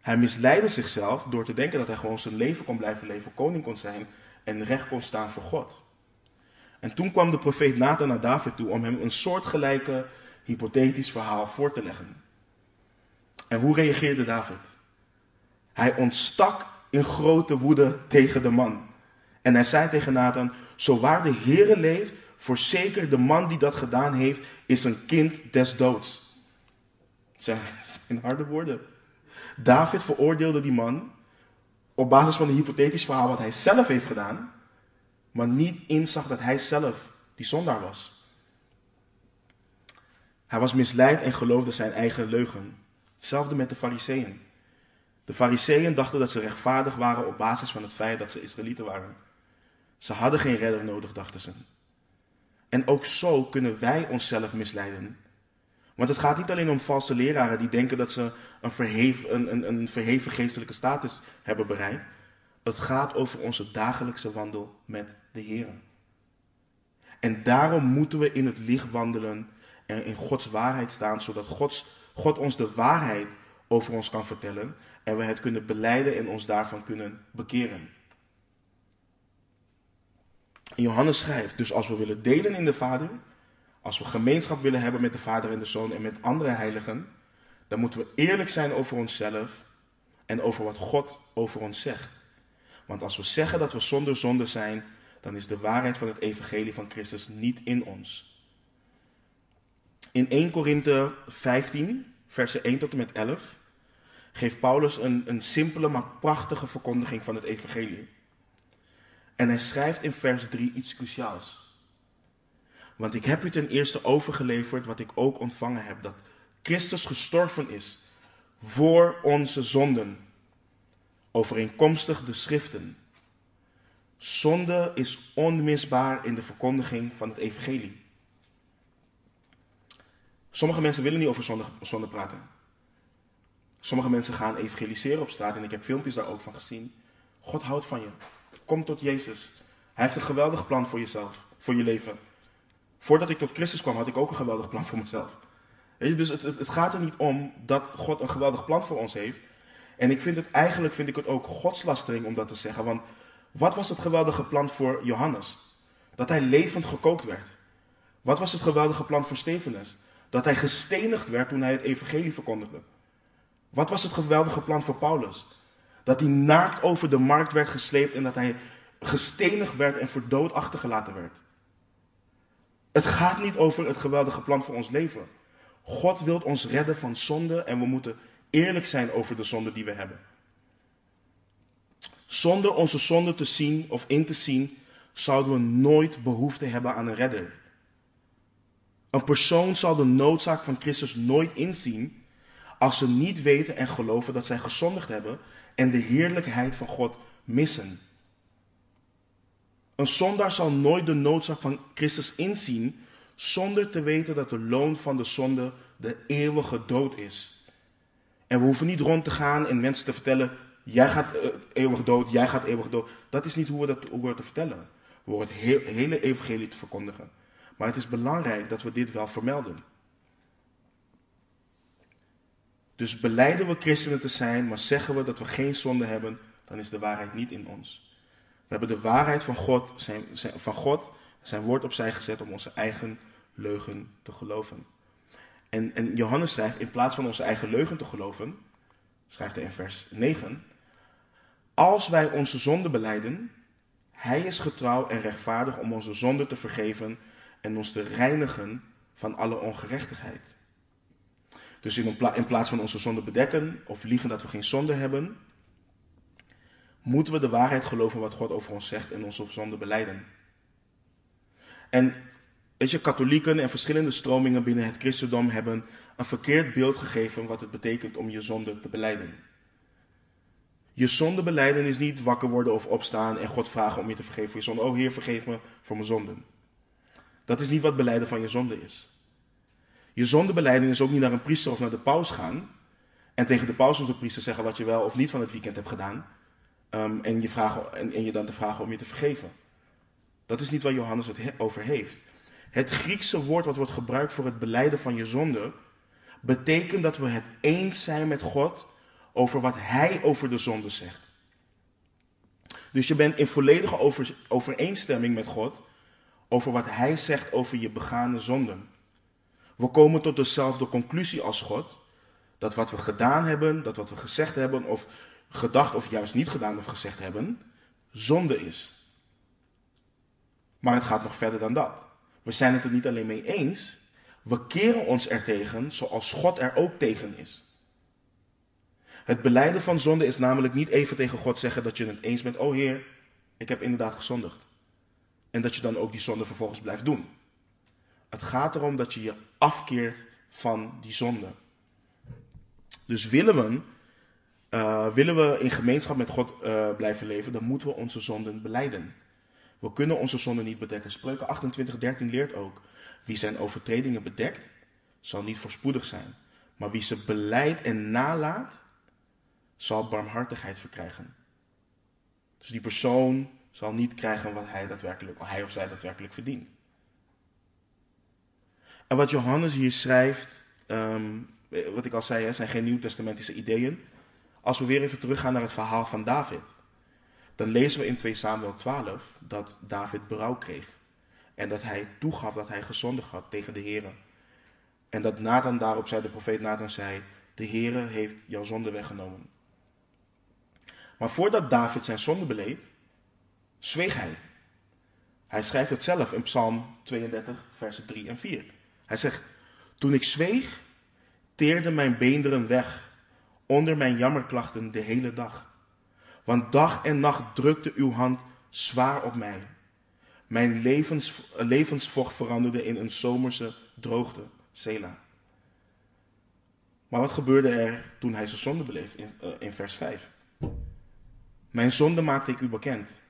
Hij misleidde zichzelf door te denken dat hij gewoon zijn leven kon blijven leven, koning kon zijn en recht kon staan voor God. En toen kwam de profeet Nathan naar David toe om hem een soortgelijke hypothetisch verhaal voor te leggen. En hoe reageerde David? Hij ontstak in grote woede tegen de man. En hij zei tegen Nathan, zo waar de Heere leeft, voorzeker de man die dat gedaan heeft, is een kind des doods. Zijn, zijn harde woorden. David veroordeelde die man op basis van een hypothetisch verhaal wat hij zelf heeft gedaan, maar niet inzag dat hij zelf die zondaar was. Hij was misleid en geloofde zijn eigen leugen. Hetzelfde met de fariseeën. De fariseeën dachten dat ze rechtvaardig waren op basis van het feit dat ze Israëlieten waren. Ze hadden geen redder nodig, dachten ze. En ook zo kunnen wij onszelf misleiden. Want het gaat niet alleen om valse leraren die denken dat ze een verheven, een, een, een verheven geestelijke status hebben bereikt. Het gaat over onze dagelijkse wandel met de Heer. En daarom moeten we in het licht wandelen en in Gods waarheid staan, zodat Gods, God ons de waarheid over ons kan vertellen en we het kunnen beleiden en ons daarvan kunnen bekeren. Johannes schrijft, dus als we willen delen in de Vader, als we gemeenschap willen hebben met de Vader en de Zoon en met andere heiligen, dan moeten we eerlijk zijn over onszelf en over wat God over ons zegt. Want als we zeggen dat we zonder zonde zijn, dan is de waarheid van het evangelie van Christus niet in ons. In 1 Korinthe 15, versen 1 tot en met 11, geeft Paulus een, een simpele maar prachtige verkondiging van het evangelie. En hij schrijft in vers 3 iets cruciaals. Want ik heb u ten eerste overgeleverd wat ik ook ontvangen heb: dat Christus gestorven is voor onze zonden, overeenkomstig de schriften. Zonde is onmisbaar in de verkondiging van het evangelie. Sommige mensen willen niet over zonde, zonde praten. Sommige mensen gaan evangeliseren op straat en ik heb filmpjes daar ook van gezien. God houdt van je. Kom tot Jezus. Hij heeft een geweldig plan voor jezelf, voor je leven. Voordat ik tot Christus kwam, had ik ook een geweldig plan voor mezelf. Weet je, dus het, het, gaat er niet om dat God een geweldig plan voor ons heeft. En ik vind het eigenlijk vind ik het ook godslastering om dat te zeggen. Want wat was het geweldige plan voor Johannes? Dat hij levend gekookt werd. Wat was het geweldige plan voor Stefanus? Dat hij gestenigd werd toen hij het evangelie verkondigde. Wat was het geweldige plan voor Paulus? Dat hij naakt over de markt werd gesleept en dat hij gestenigd werd en voor dood achtergelaten werd. Het gaat niet over het geweldige plan voor ons leven. God wil ons redden van zonde en we moeten eerlijk zijn over de zonde die we hebben. Zonder onze zonde te zien of in te zien, zouden we nooit behoefte hebben aan een redder. Een persoon zal de noodzaak van Christus nooit inzien als ze niet weten en geloven dat zij gezondigd hebben en de heerlijkheid van God missen. Een zondaar zal nooit de noodzaak van Christus inzien zonder te weten dat de loon van de zonde de eeuwige dood is. En we hoeven niet rond te gaan en mensen te vertellen, jij gaat uh, eeuwig dood, jij gaat eeuwig dood. Dat is niet hoe we dat hoe te vertellen. We horen het hele evangelie te verkondigen. Maar het is belangrijk dat we dit wel vermelden. Dus beleiden we christenen te zijn, maar zeggen we dat we geen zonde hebben, dan is de waarheid niet in ons. We hebben de waarheid van God, zijn, van God, zijn woord opzij gezet om onze eigen leugen te geloven. En, en Johannes schrijft, in plaats van onze eigen leugen te geloven, schrijft hij in vers 9, als wij onze zonde beleiden, hij is getrouw en rechtvaardig om onze zonde te vergeven en ons te reinigen van alle ongerechtigheid. Dus in, in plaats van onze zonde bedekken of liegen dat we geen zonde hebben, moeten we de waarheid geloven wat God over ons zegt en onze zonde beleiden. En weet je, katholieken en verschillende stromingen binnen het christendom hebben een verkeerd beeld gegeven wat het betekent om je zonde te beleiden. Je zonde beleiden is niet wakker worden of opstaan en God vragen om je te vergeven voor je zonde. Oh Heer, vergeef me voor mijn zonden. Dat is niet wat beleiden van je zonde is. Je zondebeleiding is ook niet naar een priester of naar de paus gaan. En tegen de paus of de priester zeggen wat je wel of niet van het weekend hebt gedaan. Ehm, en, je vragen, en, je dan te vragen om je te vergeven. Dat is niet waar Johannes het over heeft. Het Griekse woord wat wordt gebruikt voor het beleiden van je zonde, betekent dat we het eens zijn met God over wat Hij over de zonde zegt. Dus je bent in volledige over, overeenstemming met God over wat Hij zegt over je begane zonden. We komen tot dezelfde conclusie als God. Dat wat we gedaan hebben, dat wat we gezegd hebben, of gedacht of juist niet gedaan of gezegd hebben, zonde is. Maar het gaat nog verder dan dat. We zijn het er niet alleen mee eens, we keren ons er tegen zoals God er ook tegen is. Het beleiden van zonde is namelijk niet even tegen God zeggen dat je het eens bent, oh Heer, ik heb inderdaad gezondigd. En dat je dan ook die zonde vervolgens blijft doen. Het gaat erom dat je je afkeert van die zonde. Dus willen we, uh, willen we in gemeenschap met God uh, blijven leven, dan moeten we onze zonden beleiden. We kunnen onze zonden niet bedekken. Spreuken 28, 13 leert ook. Wie zijn overtredingen bedekt, zal niet voorspoedig zijn. Maar wie ze beleidt en nalaat, zal barmhartigheid verkrijgen. Dus die persoon zal niet krijgen wat hij, daadwerkelijk, hij of zij daadwerkelijk verdient. En wat Johannes hier schrijft, ehm, wat ik al zei, zijn geen nieuwtestamentische ideeën. Als we weer even teruggaan naar het verhaal van David, dan lezen we in 2 Samuel 12 dat David berouw kreeg. En dat hij toegaf dat hij gezondigd had tegen de Heer. En dat Nathan daarop zei, de profeet Nathan zei, de Heer heeft jouw zonde weggenomen. Maar voordat David zijn zonde beleed, zweeg hij. Hij schrijft het zelf in Psalm 32, versen 3 en 4. Hij zegt, toen ik zweeg, teerden mijn beenderen weg onder mijn jammerklachten de hele dag. Want dag en nacht drukte uw hand zwaar op mij. Mijn levens, levensvocht veranderde in een zomerse droogte. Sela. Maar wat gebeurde er toen hij zijn zonde beleefde in, uh, in vers 5? Mijn zonde maakte ik u bekend.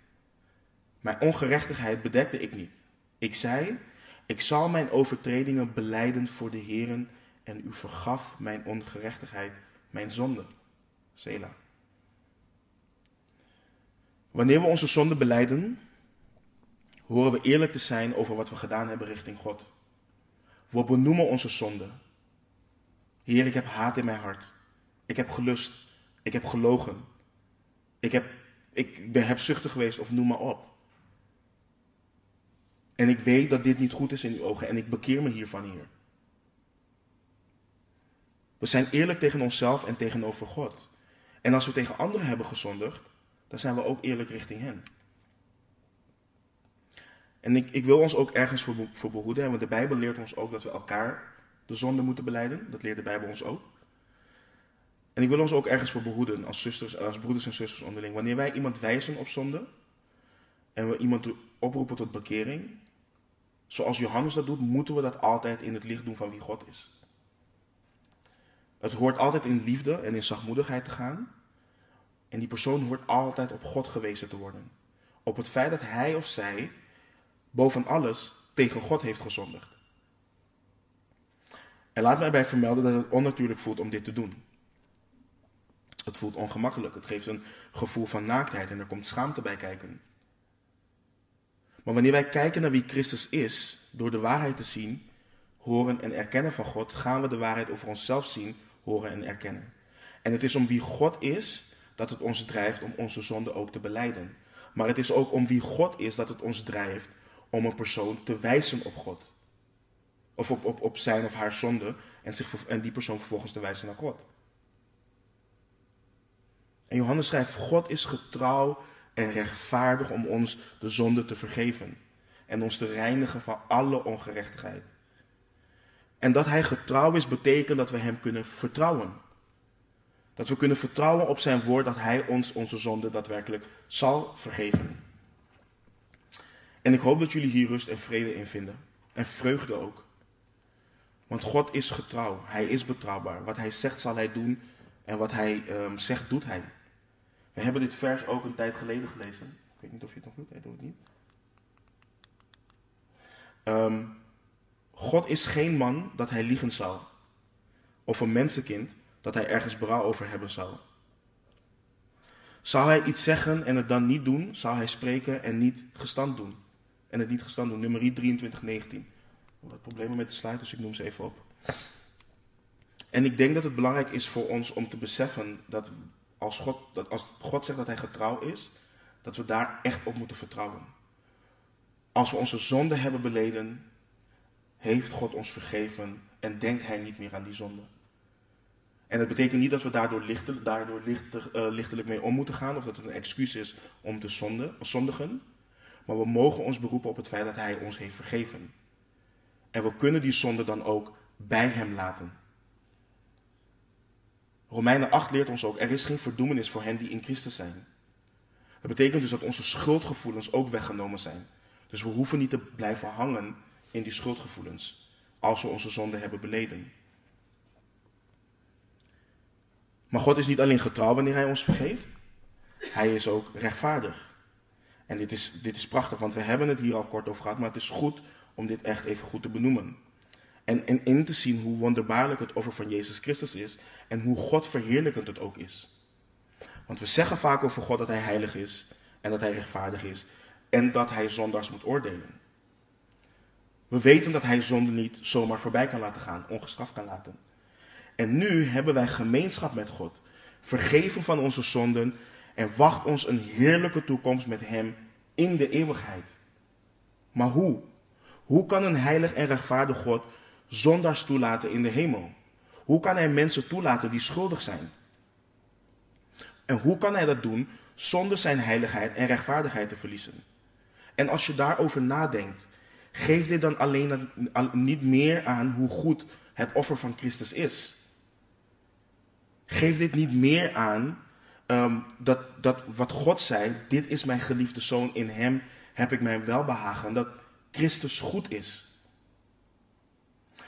Mijn ongerechtigheid bedekte ik niet. Ik zei, ik zal mijn overtredingen beleiden voor de Heeren en u vergaf mijn ongerechtigheid, mijn zonde. Sela. Wanneer we onze zonde beleiden, horen we eerlijk te zijn over wat we gedaan hebben richting God. We benoemen onze zonde. Heer, ik heb haat in mijn hart. Ik heb gelust. Ik heb gelogen. Ik heb, ik ben hebzuchtig geweest of noem maar op. En ik weet dat dit niet goed is in uw ogen en ik bekeer me hiervan, Heer. We zijn eerlijk tegen onszelf en tegenover God. En als we tegen anderen hebben gezondigd, dan zijn we ook eerlijk richting hen. En ik, ik wil ons ook ergens voor, voor behoeden, want de Bijbel leert ons ook dat we elkaar de zonde moeten beleiden. Dat leert de Bijbel ons ook. En ik wil ons ook ergens voor behoeden als, zusters, als broeders en zusters onderling. Wanneer wij iemand wijzen op zonde en we iemand oproepen tot bekering, zoals Johannes dat doet, moeten we dat altijd in het licht doen van wie God is. Het hoort altijd in liefde en in zachtmoedigheid te gaan. En die persoon hoort altijd op God gewezen te worden. Op het feit dat hij of zij boven alles tegen God heeft gezondigd. En laat mij bij vermelden dat het onnatuurlijk voelt om dit te doen. Het voelt ongemakkelijk. Het geeft een gevoel van naaktheid en er komt schaamte bij kijken. Maar wanneer wij kijken naar wie Christus is, door de waarheid te zien, horen en erkennen van God, gaan we de waarheid over onszelf zien horen en erkennen. En het is om wie God is dat het ons drijft om onze zonde ook te beleiden. Maar het is ook om wie God is dat het ons drijft om een persoon te wijzen op God. Of op, op, op zijn of haar zonde en, zich, en die persoon vervolgens te wijzen naar God. En Johannes schrijft, God is getrouw en rechtvaardig om ons de zonde te vergeven. En ons te reinigen van alle ongerechtigheid. En dat hij getrouw is, betekent dat we hem kunnen vertrouwen. Dat we kunnen vertrouwen op zijn woord dat hij ons onze zonde daadwerkelijk zal vergeven. En ik hoop dat jullie hier rust en vrede in vinden. En vreugde ook. Want God is getrouw. Hij is betrouwbaar. Wat hij zegt zal hij doen. En wat hij um, zegt doet hij. We hebben dit vers ook een tijd geleden gelezen. Ik weet niet of je het nog doet. Hij doet het niet. Um, God is geen man dat hij liegen zou. Of een mensenkind dat hij ergens berouw over hebben zou. Zou hij iets zeggen en het dan niet doen, zou hij spreken en niet gestand doen. En het niet gestand doen. Nummer 23, 19. Wat problemen met de slide, dus ik noem ze even op. En ik denk dat het belangrijk is voor ons om te beseffen dat als God, dat als God zegt dat hij getrouw is, dat we daar echt op moeten vertrouwen. Als we onze zonde hebben beleden, heeft God ons vergeven en denkt hij niet meer aan die zonde. En dat betekent niet dat we daardoor, lichter, daardoor lichter, uh, lichtelijk mee om moeten gaan of dat het een excuus is om te zonde, zondigen. Maar we mogen ons beroepen op het feit dat hij ons heeft vergeven. En we kunnen die zonde dan ook bij hem laten. Romeinen 8 leert ons ook, er is geen verdoemenis voor hen die in Christus zijn. Dat betekent dus dat onze schuldgevoelens ook weggenomen zijn. Dus we hoeven niet te blijven hangen in die schuldgevoelens als we onze zonde hebben beleden. Maar God is niet alleen getrouw wanneer Hij ons vergeeft, Hij is ook rechtvaardig. En dit is, dit is prachtig, want we hebben het hier al kort over gehad, maar het is goed om dit echt even goed te benoemen. En, en in te zien hoe wonderbaarlijk het offer van Jezus Christus is en hoe God verheerlijkend het ook is. Want we zeggen vaak over God dat Hij heilig is en dat Hij rechtvaardig is en dat Hij zondags moet oordelen. We weten dat Hij zonde niet zomaar voorbij kan laten gaan, ongestraft kan laten. En nu hebben wij gemeenschap met God, vergeven van onze zonden en wacht ons een heerlijke toekomst met Hem in de eeuwigheid. Maar hoe? Hoe kan een heilig en rechtvaardig God zondaars toelaten in de hemel? Hoe kan Hij mensen toelaten die schuldig zijn? En hoe kan Hij dat doen zonder Zijn heiligheid en rechtvaardigheid te verliezen? En als je daarover nadenkt, geeft dit dan alleen niet meer aan hoe goed het offer van Christus is? Geeft dit niet meer aan um, dat, dat wat God zei, dit is mijn geliefde zoon, in hem heb ik mijn welbehagen, dat Christus goed is?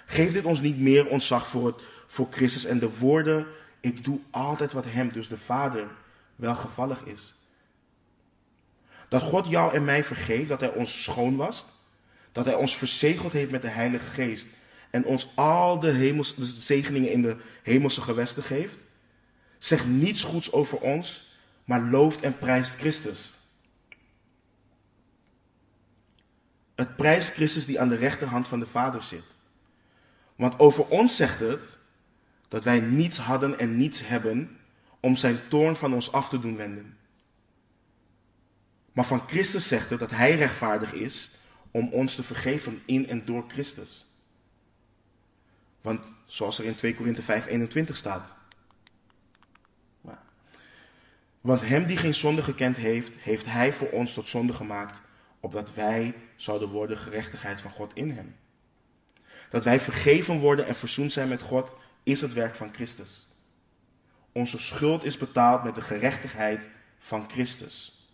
Geeft dit ons niet meer ontzag voor, het, voor Christus en de woorden, ik doe altijd wat hem, dus de Vader, welgevallig is? Dat God jou en mij vergeeft, dat hij ons schoon was, dat hij ons verzegeld heeft met de Heilige Geest en ons al de, hemels, de zegeningen in de hemelse gewesten geeft. Zegt niets goeds over ons, maar looft en prijst Christus. Het prijst Christus die aan de rechterhand van de Vader zit. Want over ons zegt het dat wij niets hadden en niets hebben om zijn toorn van ons af te doen wenden. Maar van Christus zegt het dat hij rechtvaardig is om ons te vergeven in en door Christus. Want zoals er in 2 Korinthe 5, 21 staat. Want hem die geen zonde gekend heeft, heeft hij voor ons tot zonde gemaakt, opdat wij zouden worden gerechtigheid van God in hem. Dat wij vergeven worden en verzoend zijn met God, is het werk van Christus. Onze schuld is betaald met de gerechtigheid van Christus.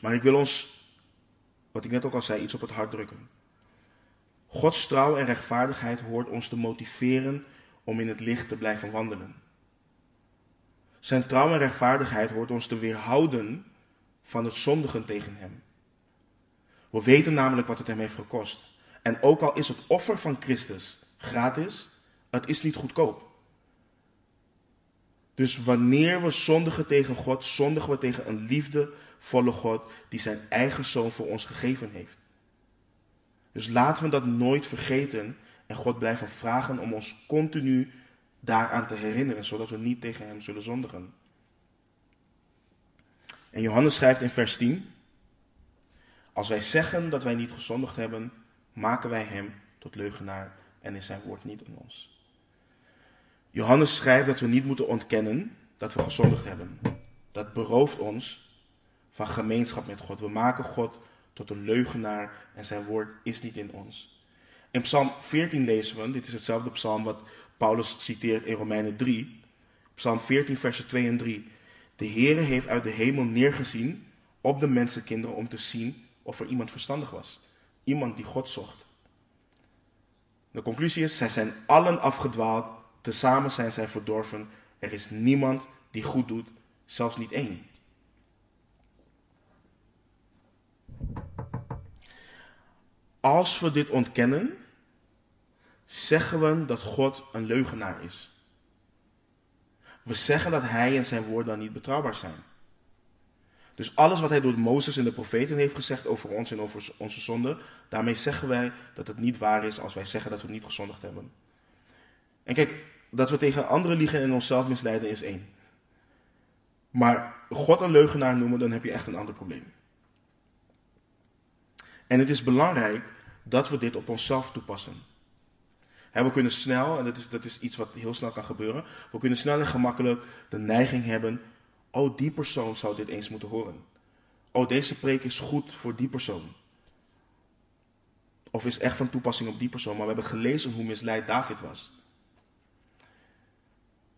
Maar ik wil ons, wat ik net ook al zei, iets op het hart drukken. Gods trouw en rechtvaardigheid hoort ons te motiveren om in het licht te blijven wandelen. Zijn trouw en rechtvaardigheid hoort ons te weerhouden van het zondigen tegen hem. We weten namelijk wat het hem heeft gekost. En ook al is het offer van Christus gratis, het is niet goedkoop. Dus wanneer we zondigen tegen God, zondigen we tegen een liefdevolle God die zijn eigen zoon voor ons gegeven heeft. Dus laten we dat nooit vergeten en God blijven vragen om ons continu daaraan te herinneren, zodat we niet tegen Hem zullen zondigen. En Johannes schrijft in vers 10, als wij zeggen dat wij niet gezondigd hebben, maken wij Hem tot leugenaar en is Zijn woord niet in ons. Johannes schrijft dat we niet moeten ontkennen dat we gezondigd hebben. Dat berooft ons van gemeenschap met God. We maken God tot een leugenaar en zijn woord is niet in ons. In Psalm 14 lezen we, dit is hetzelfde psalm wat Paulus citeert in Romeinen 3. Psalm 14, versen 2 en 3. De Heere heeft uit de hemel neergezien op de mensenkinderen om te zien of er iemand verstandig was. Iemand die God zocht. De conclusie is, zij zijn allen afgedwaald, tezamen zijn zij verdorven. Er is niemand die goed doet, zelfs niet één. Als we dit ontkennen, zeggen we dat God een leugenaar is. We zeggen dat hij en zijn woorden dan niet betrouwbaar zijn. Dus alles wat hij door Mozes en de profeten heeft gezegd over ons en over onze zonde, daarmee zeggen wij dat het niet waar is als wij zeggen dat we niet gezondigd hebben. En kijk, dat we tegen anderen liegen en onszelf misleiden is één. Maar God een leugenaar noemen, dan heb je echt een ander probleem. En het is belangrijk dat we dit op onszelf toepassen. we kunnen snel, en dat is, dat is iets wat heel snel kan gebeuren, we kunnen snel en gemakkelijk de neiging hebben, oh die persoon zou dit eens moeten horen. Oh deze preek is goed voor die persoon. Of is echt van toepassing op die persoon, maar we hebben gelezen hoe misleid David was.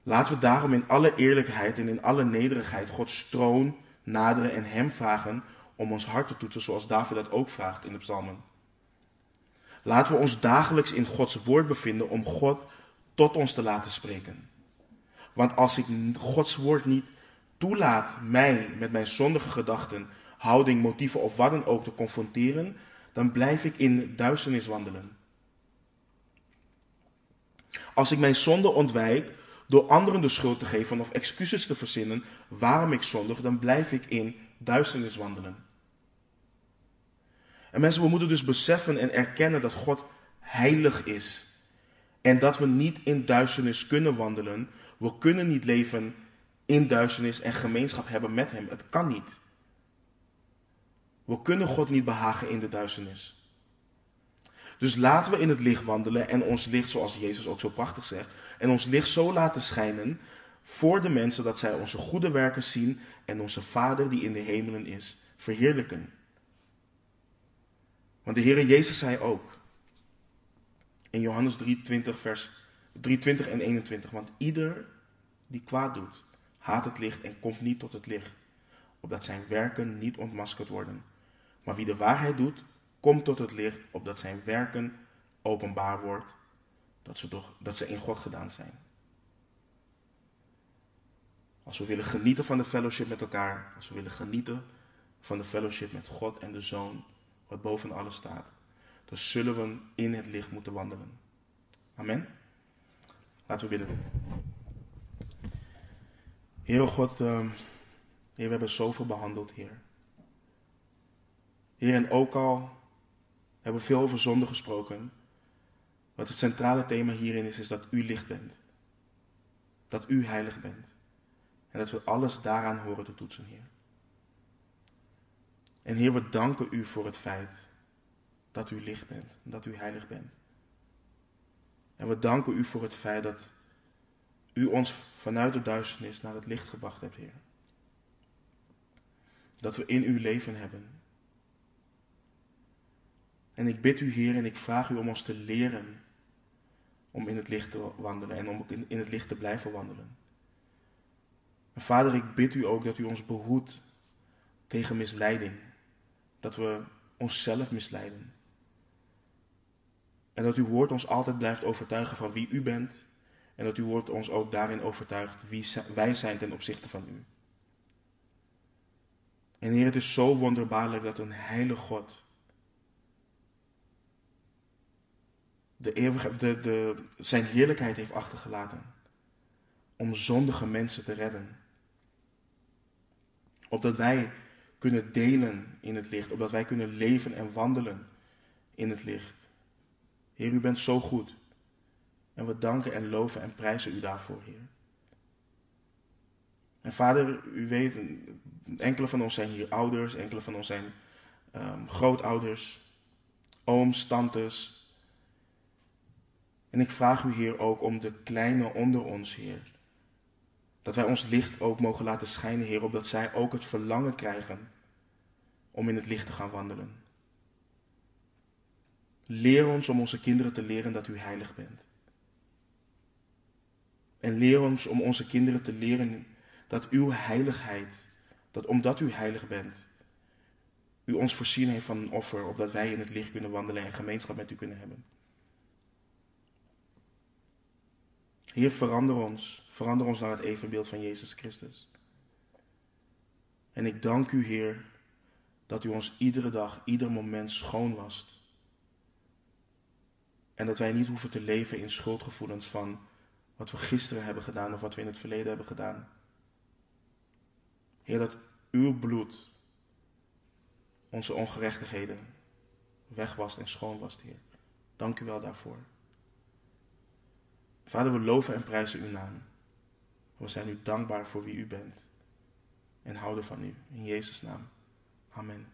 Laten we daarom in alle eerlijkheid en in alle nederigheid Gods troon naderen en Hem vragen om ons hart te toetsen, zoals David dat ook vraagt in de psalmen. Laten we ons dagelijks in Gods woord bevinden om God tot ons te laten spreken. Want als ik Gods woord niet toelaat mij met mijn zondige gedachten, houding, motieven of wat dan ook te confronteren, dan blijf ik in duisternis wandelen. Als ik mijn zonde ontwijk door anderen de schuld te geven of excuses te verzinnen waarom ik zondig, dan blijf ik in duisternis wandelen. En mensen, we moeten dus beseffen en erkennen dat God heilig is. En dat we niet in duisternis kunnen wandelen. We kunnen niet leven in duisternis en gemeenschap hebben met Hem. Het kan niet. We kunnen God niet behagen in de duisternis. Dus laten we in het licht wandelen en ons licht, zoals Jezus ook zo prachtig zegt, en ons licht zo laten schijnen voor de mensen dat zij onze goede werken zien en onze Vader die in de hemelen is, verheerlijken. Want de Heere Jezus zei ook in Johannes 3:20 vers 3:20 en 21, want ieder die kwaad doet, haat het licht en komt niet tot het licht, opdat zijn werken niet ontmaskerd worden. Maar wie de waarheid doet, komt tot het licht, opdat zijn werken openbaar wordt, dat ze, toch, dat ze in God gedaan zijn. Als we willen genieten van de fellowship met elkaar, als we willen genieten van de fellowship met God en de Zoon, wat boven alles staat, dan zullen we in het licht moeten wandelen. Amen. Laten we bidden. Heer God, uh, Heer, we hebben zoveel behandeld, Heer. Heer, en ook al hebben we veel over zonde gesproken, wat het centrale thema hierin is, is dat u licht bent. Dat u heilig bent. En dat we alles daaraan horen te toetsen, Heer. En Heer, we danken u voor het feit dat u licht bent, dat u heilig bent. En we danken u voor het feit dat u ons vanuit de duisternis naar het licht gebracht hebt, Heer. Dat we in uw leven hebben. En ik bid u, Heer, en ik vraag u om ons te leren om in het licht te wandelen en om in het licht te blijven wandelen. En Vader, ik bid u ook dat u ons behoedt tegen misleiding dat we onszelf misleiden. En dat uw woord ons altijd blijft overtuigen van wie u bent. En dat uw woord ons ook daarin overtuigt wie wij zijn ten opzichte van u. En Heer, het is zo wonderbaarlijk dat een heilige God de eeuwige, de, de, zijn heerlijkheid heeft achtergelaten om zondige mensen te redden. Opdat wij kunnen delen in het licht, opdat wij kunnen leven en wandelen in het licht. Heer, u bent zo goed. En we danken en loven en prijzen u daarvoor, Heer. En vader, u weet, enkele van ons zijn hier ouders, enkele van ons zijn um, grootouders, ooms, tantes. En ik vraag u, Heer, ook om de kleine onder ons, Heer. Dat wij ons licht ook mogen laten schijnen, Heer, opdat zij ook het verlangen krijgen om in het licht te gaan wandelen. Leer ons om onze kinderen te leren dat u heilig bent. En leer ons om onze kinderen te leren dat uw heiligheid, dat omdat u heilig bent, u ons voorzien heeft van een offer, opdat wij in het licht kunnen wandelen en gemeenschap met u kunnen hebben. Heer, verander ons. Verander ons naar het evenbeeld van Jezus Christus. En ik dank u, Heer, dat u ons iedere dag, ieder moment schoon wast. En dat wij niet hoeven te leven in schuldgevoelens van wat we gisteren hebben gedaan of wat we in het verleden hebben gedaan. Heer, dat uw bloed onze ongerechtigheden wegwast en schoon wast, Heer. Dank u wel daarvoor. Vader, we loven en prijzen uw naam. We zijn u dankbaar voor wie u bent. En houden van u. In Jezus' naam. Amen.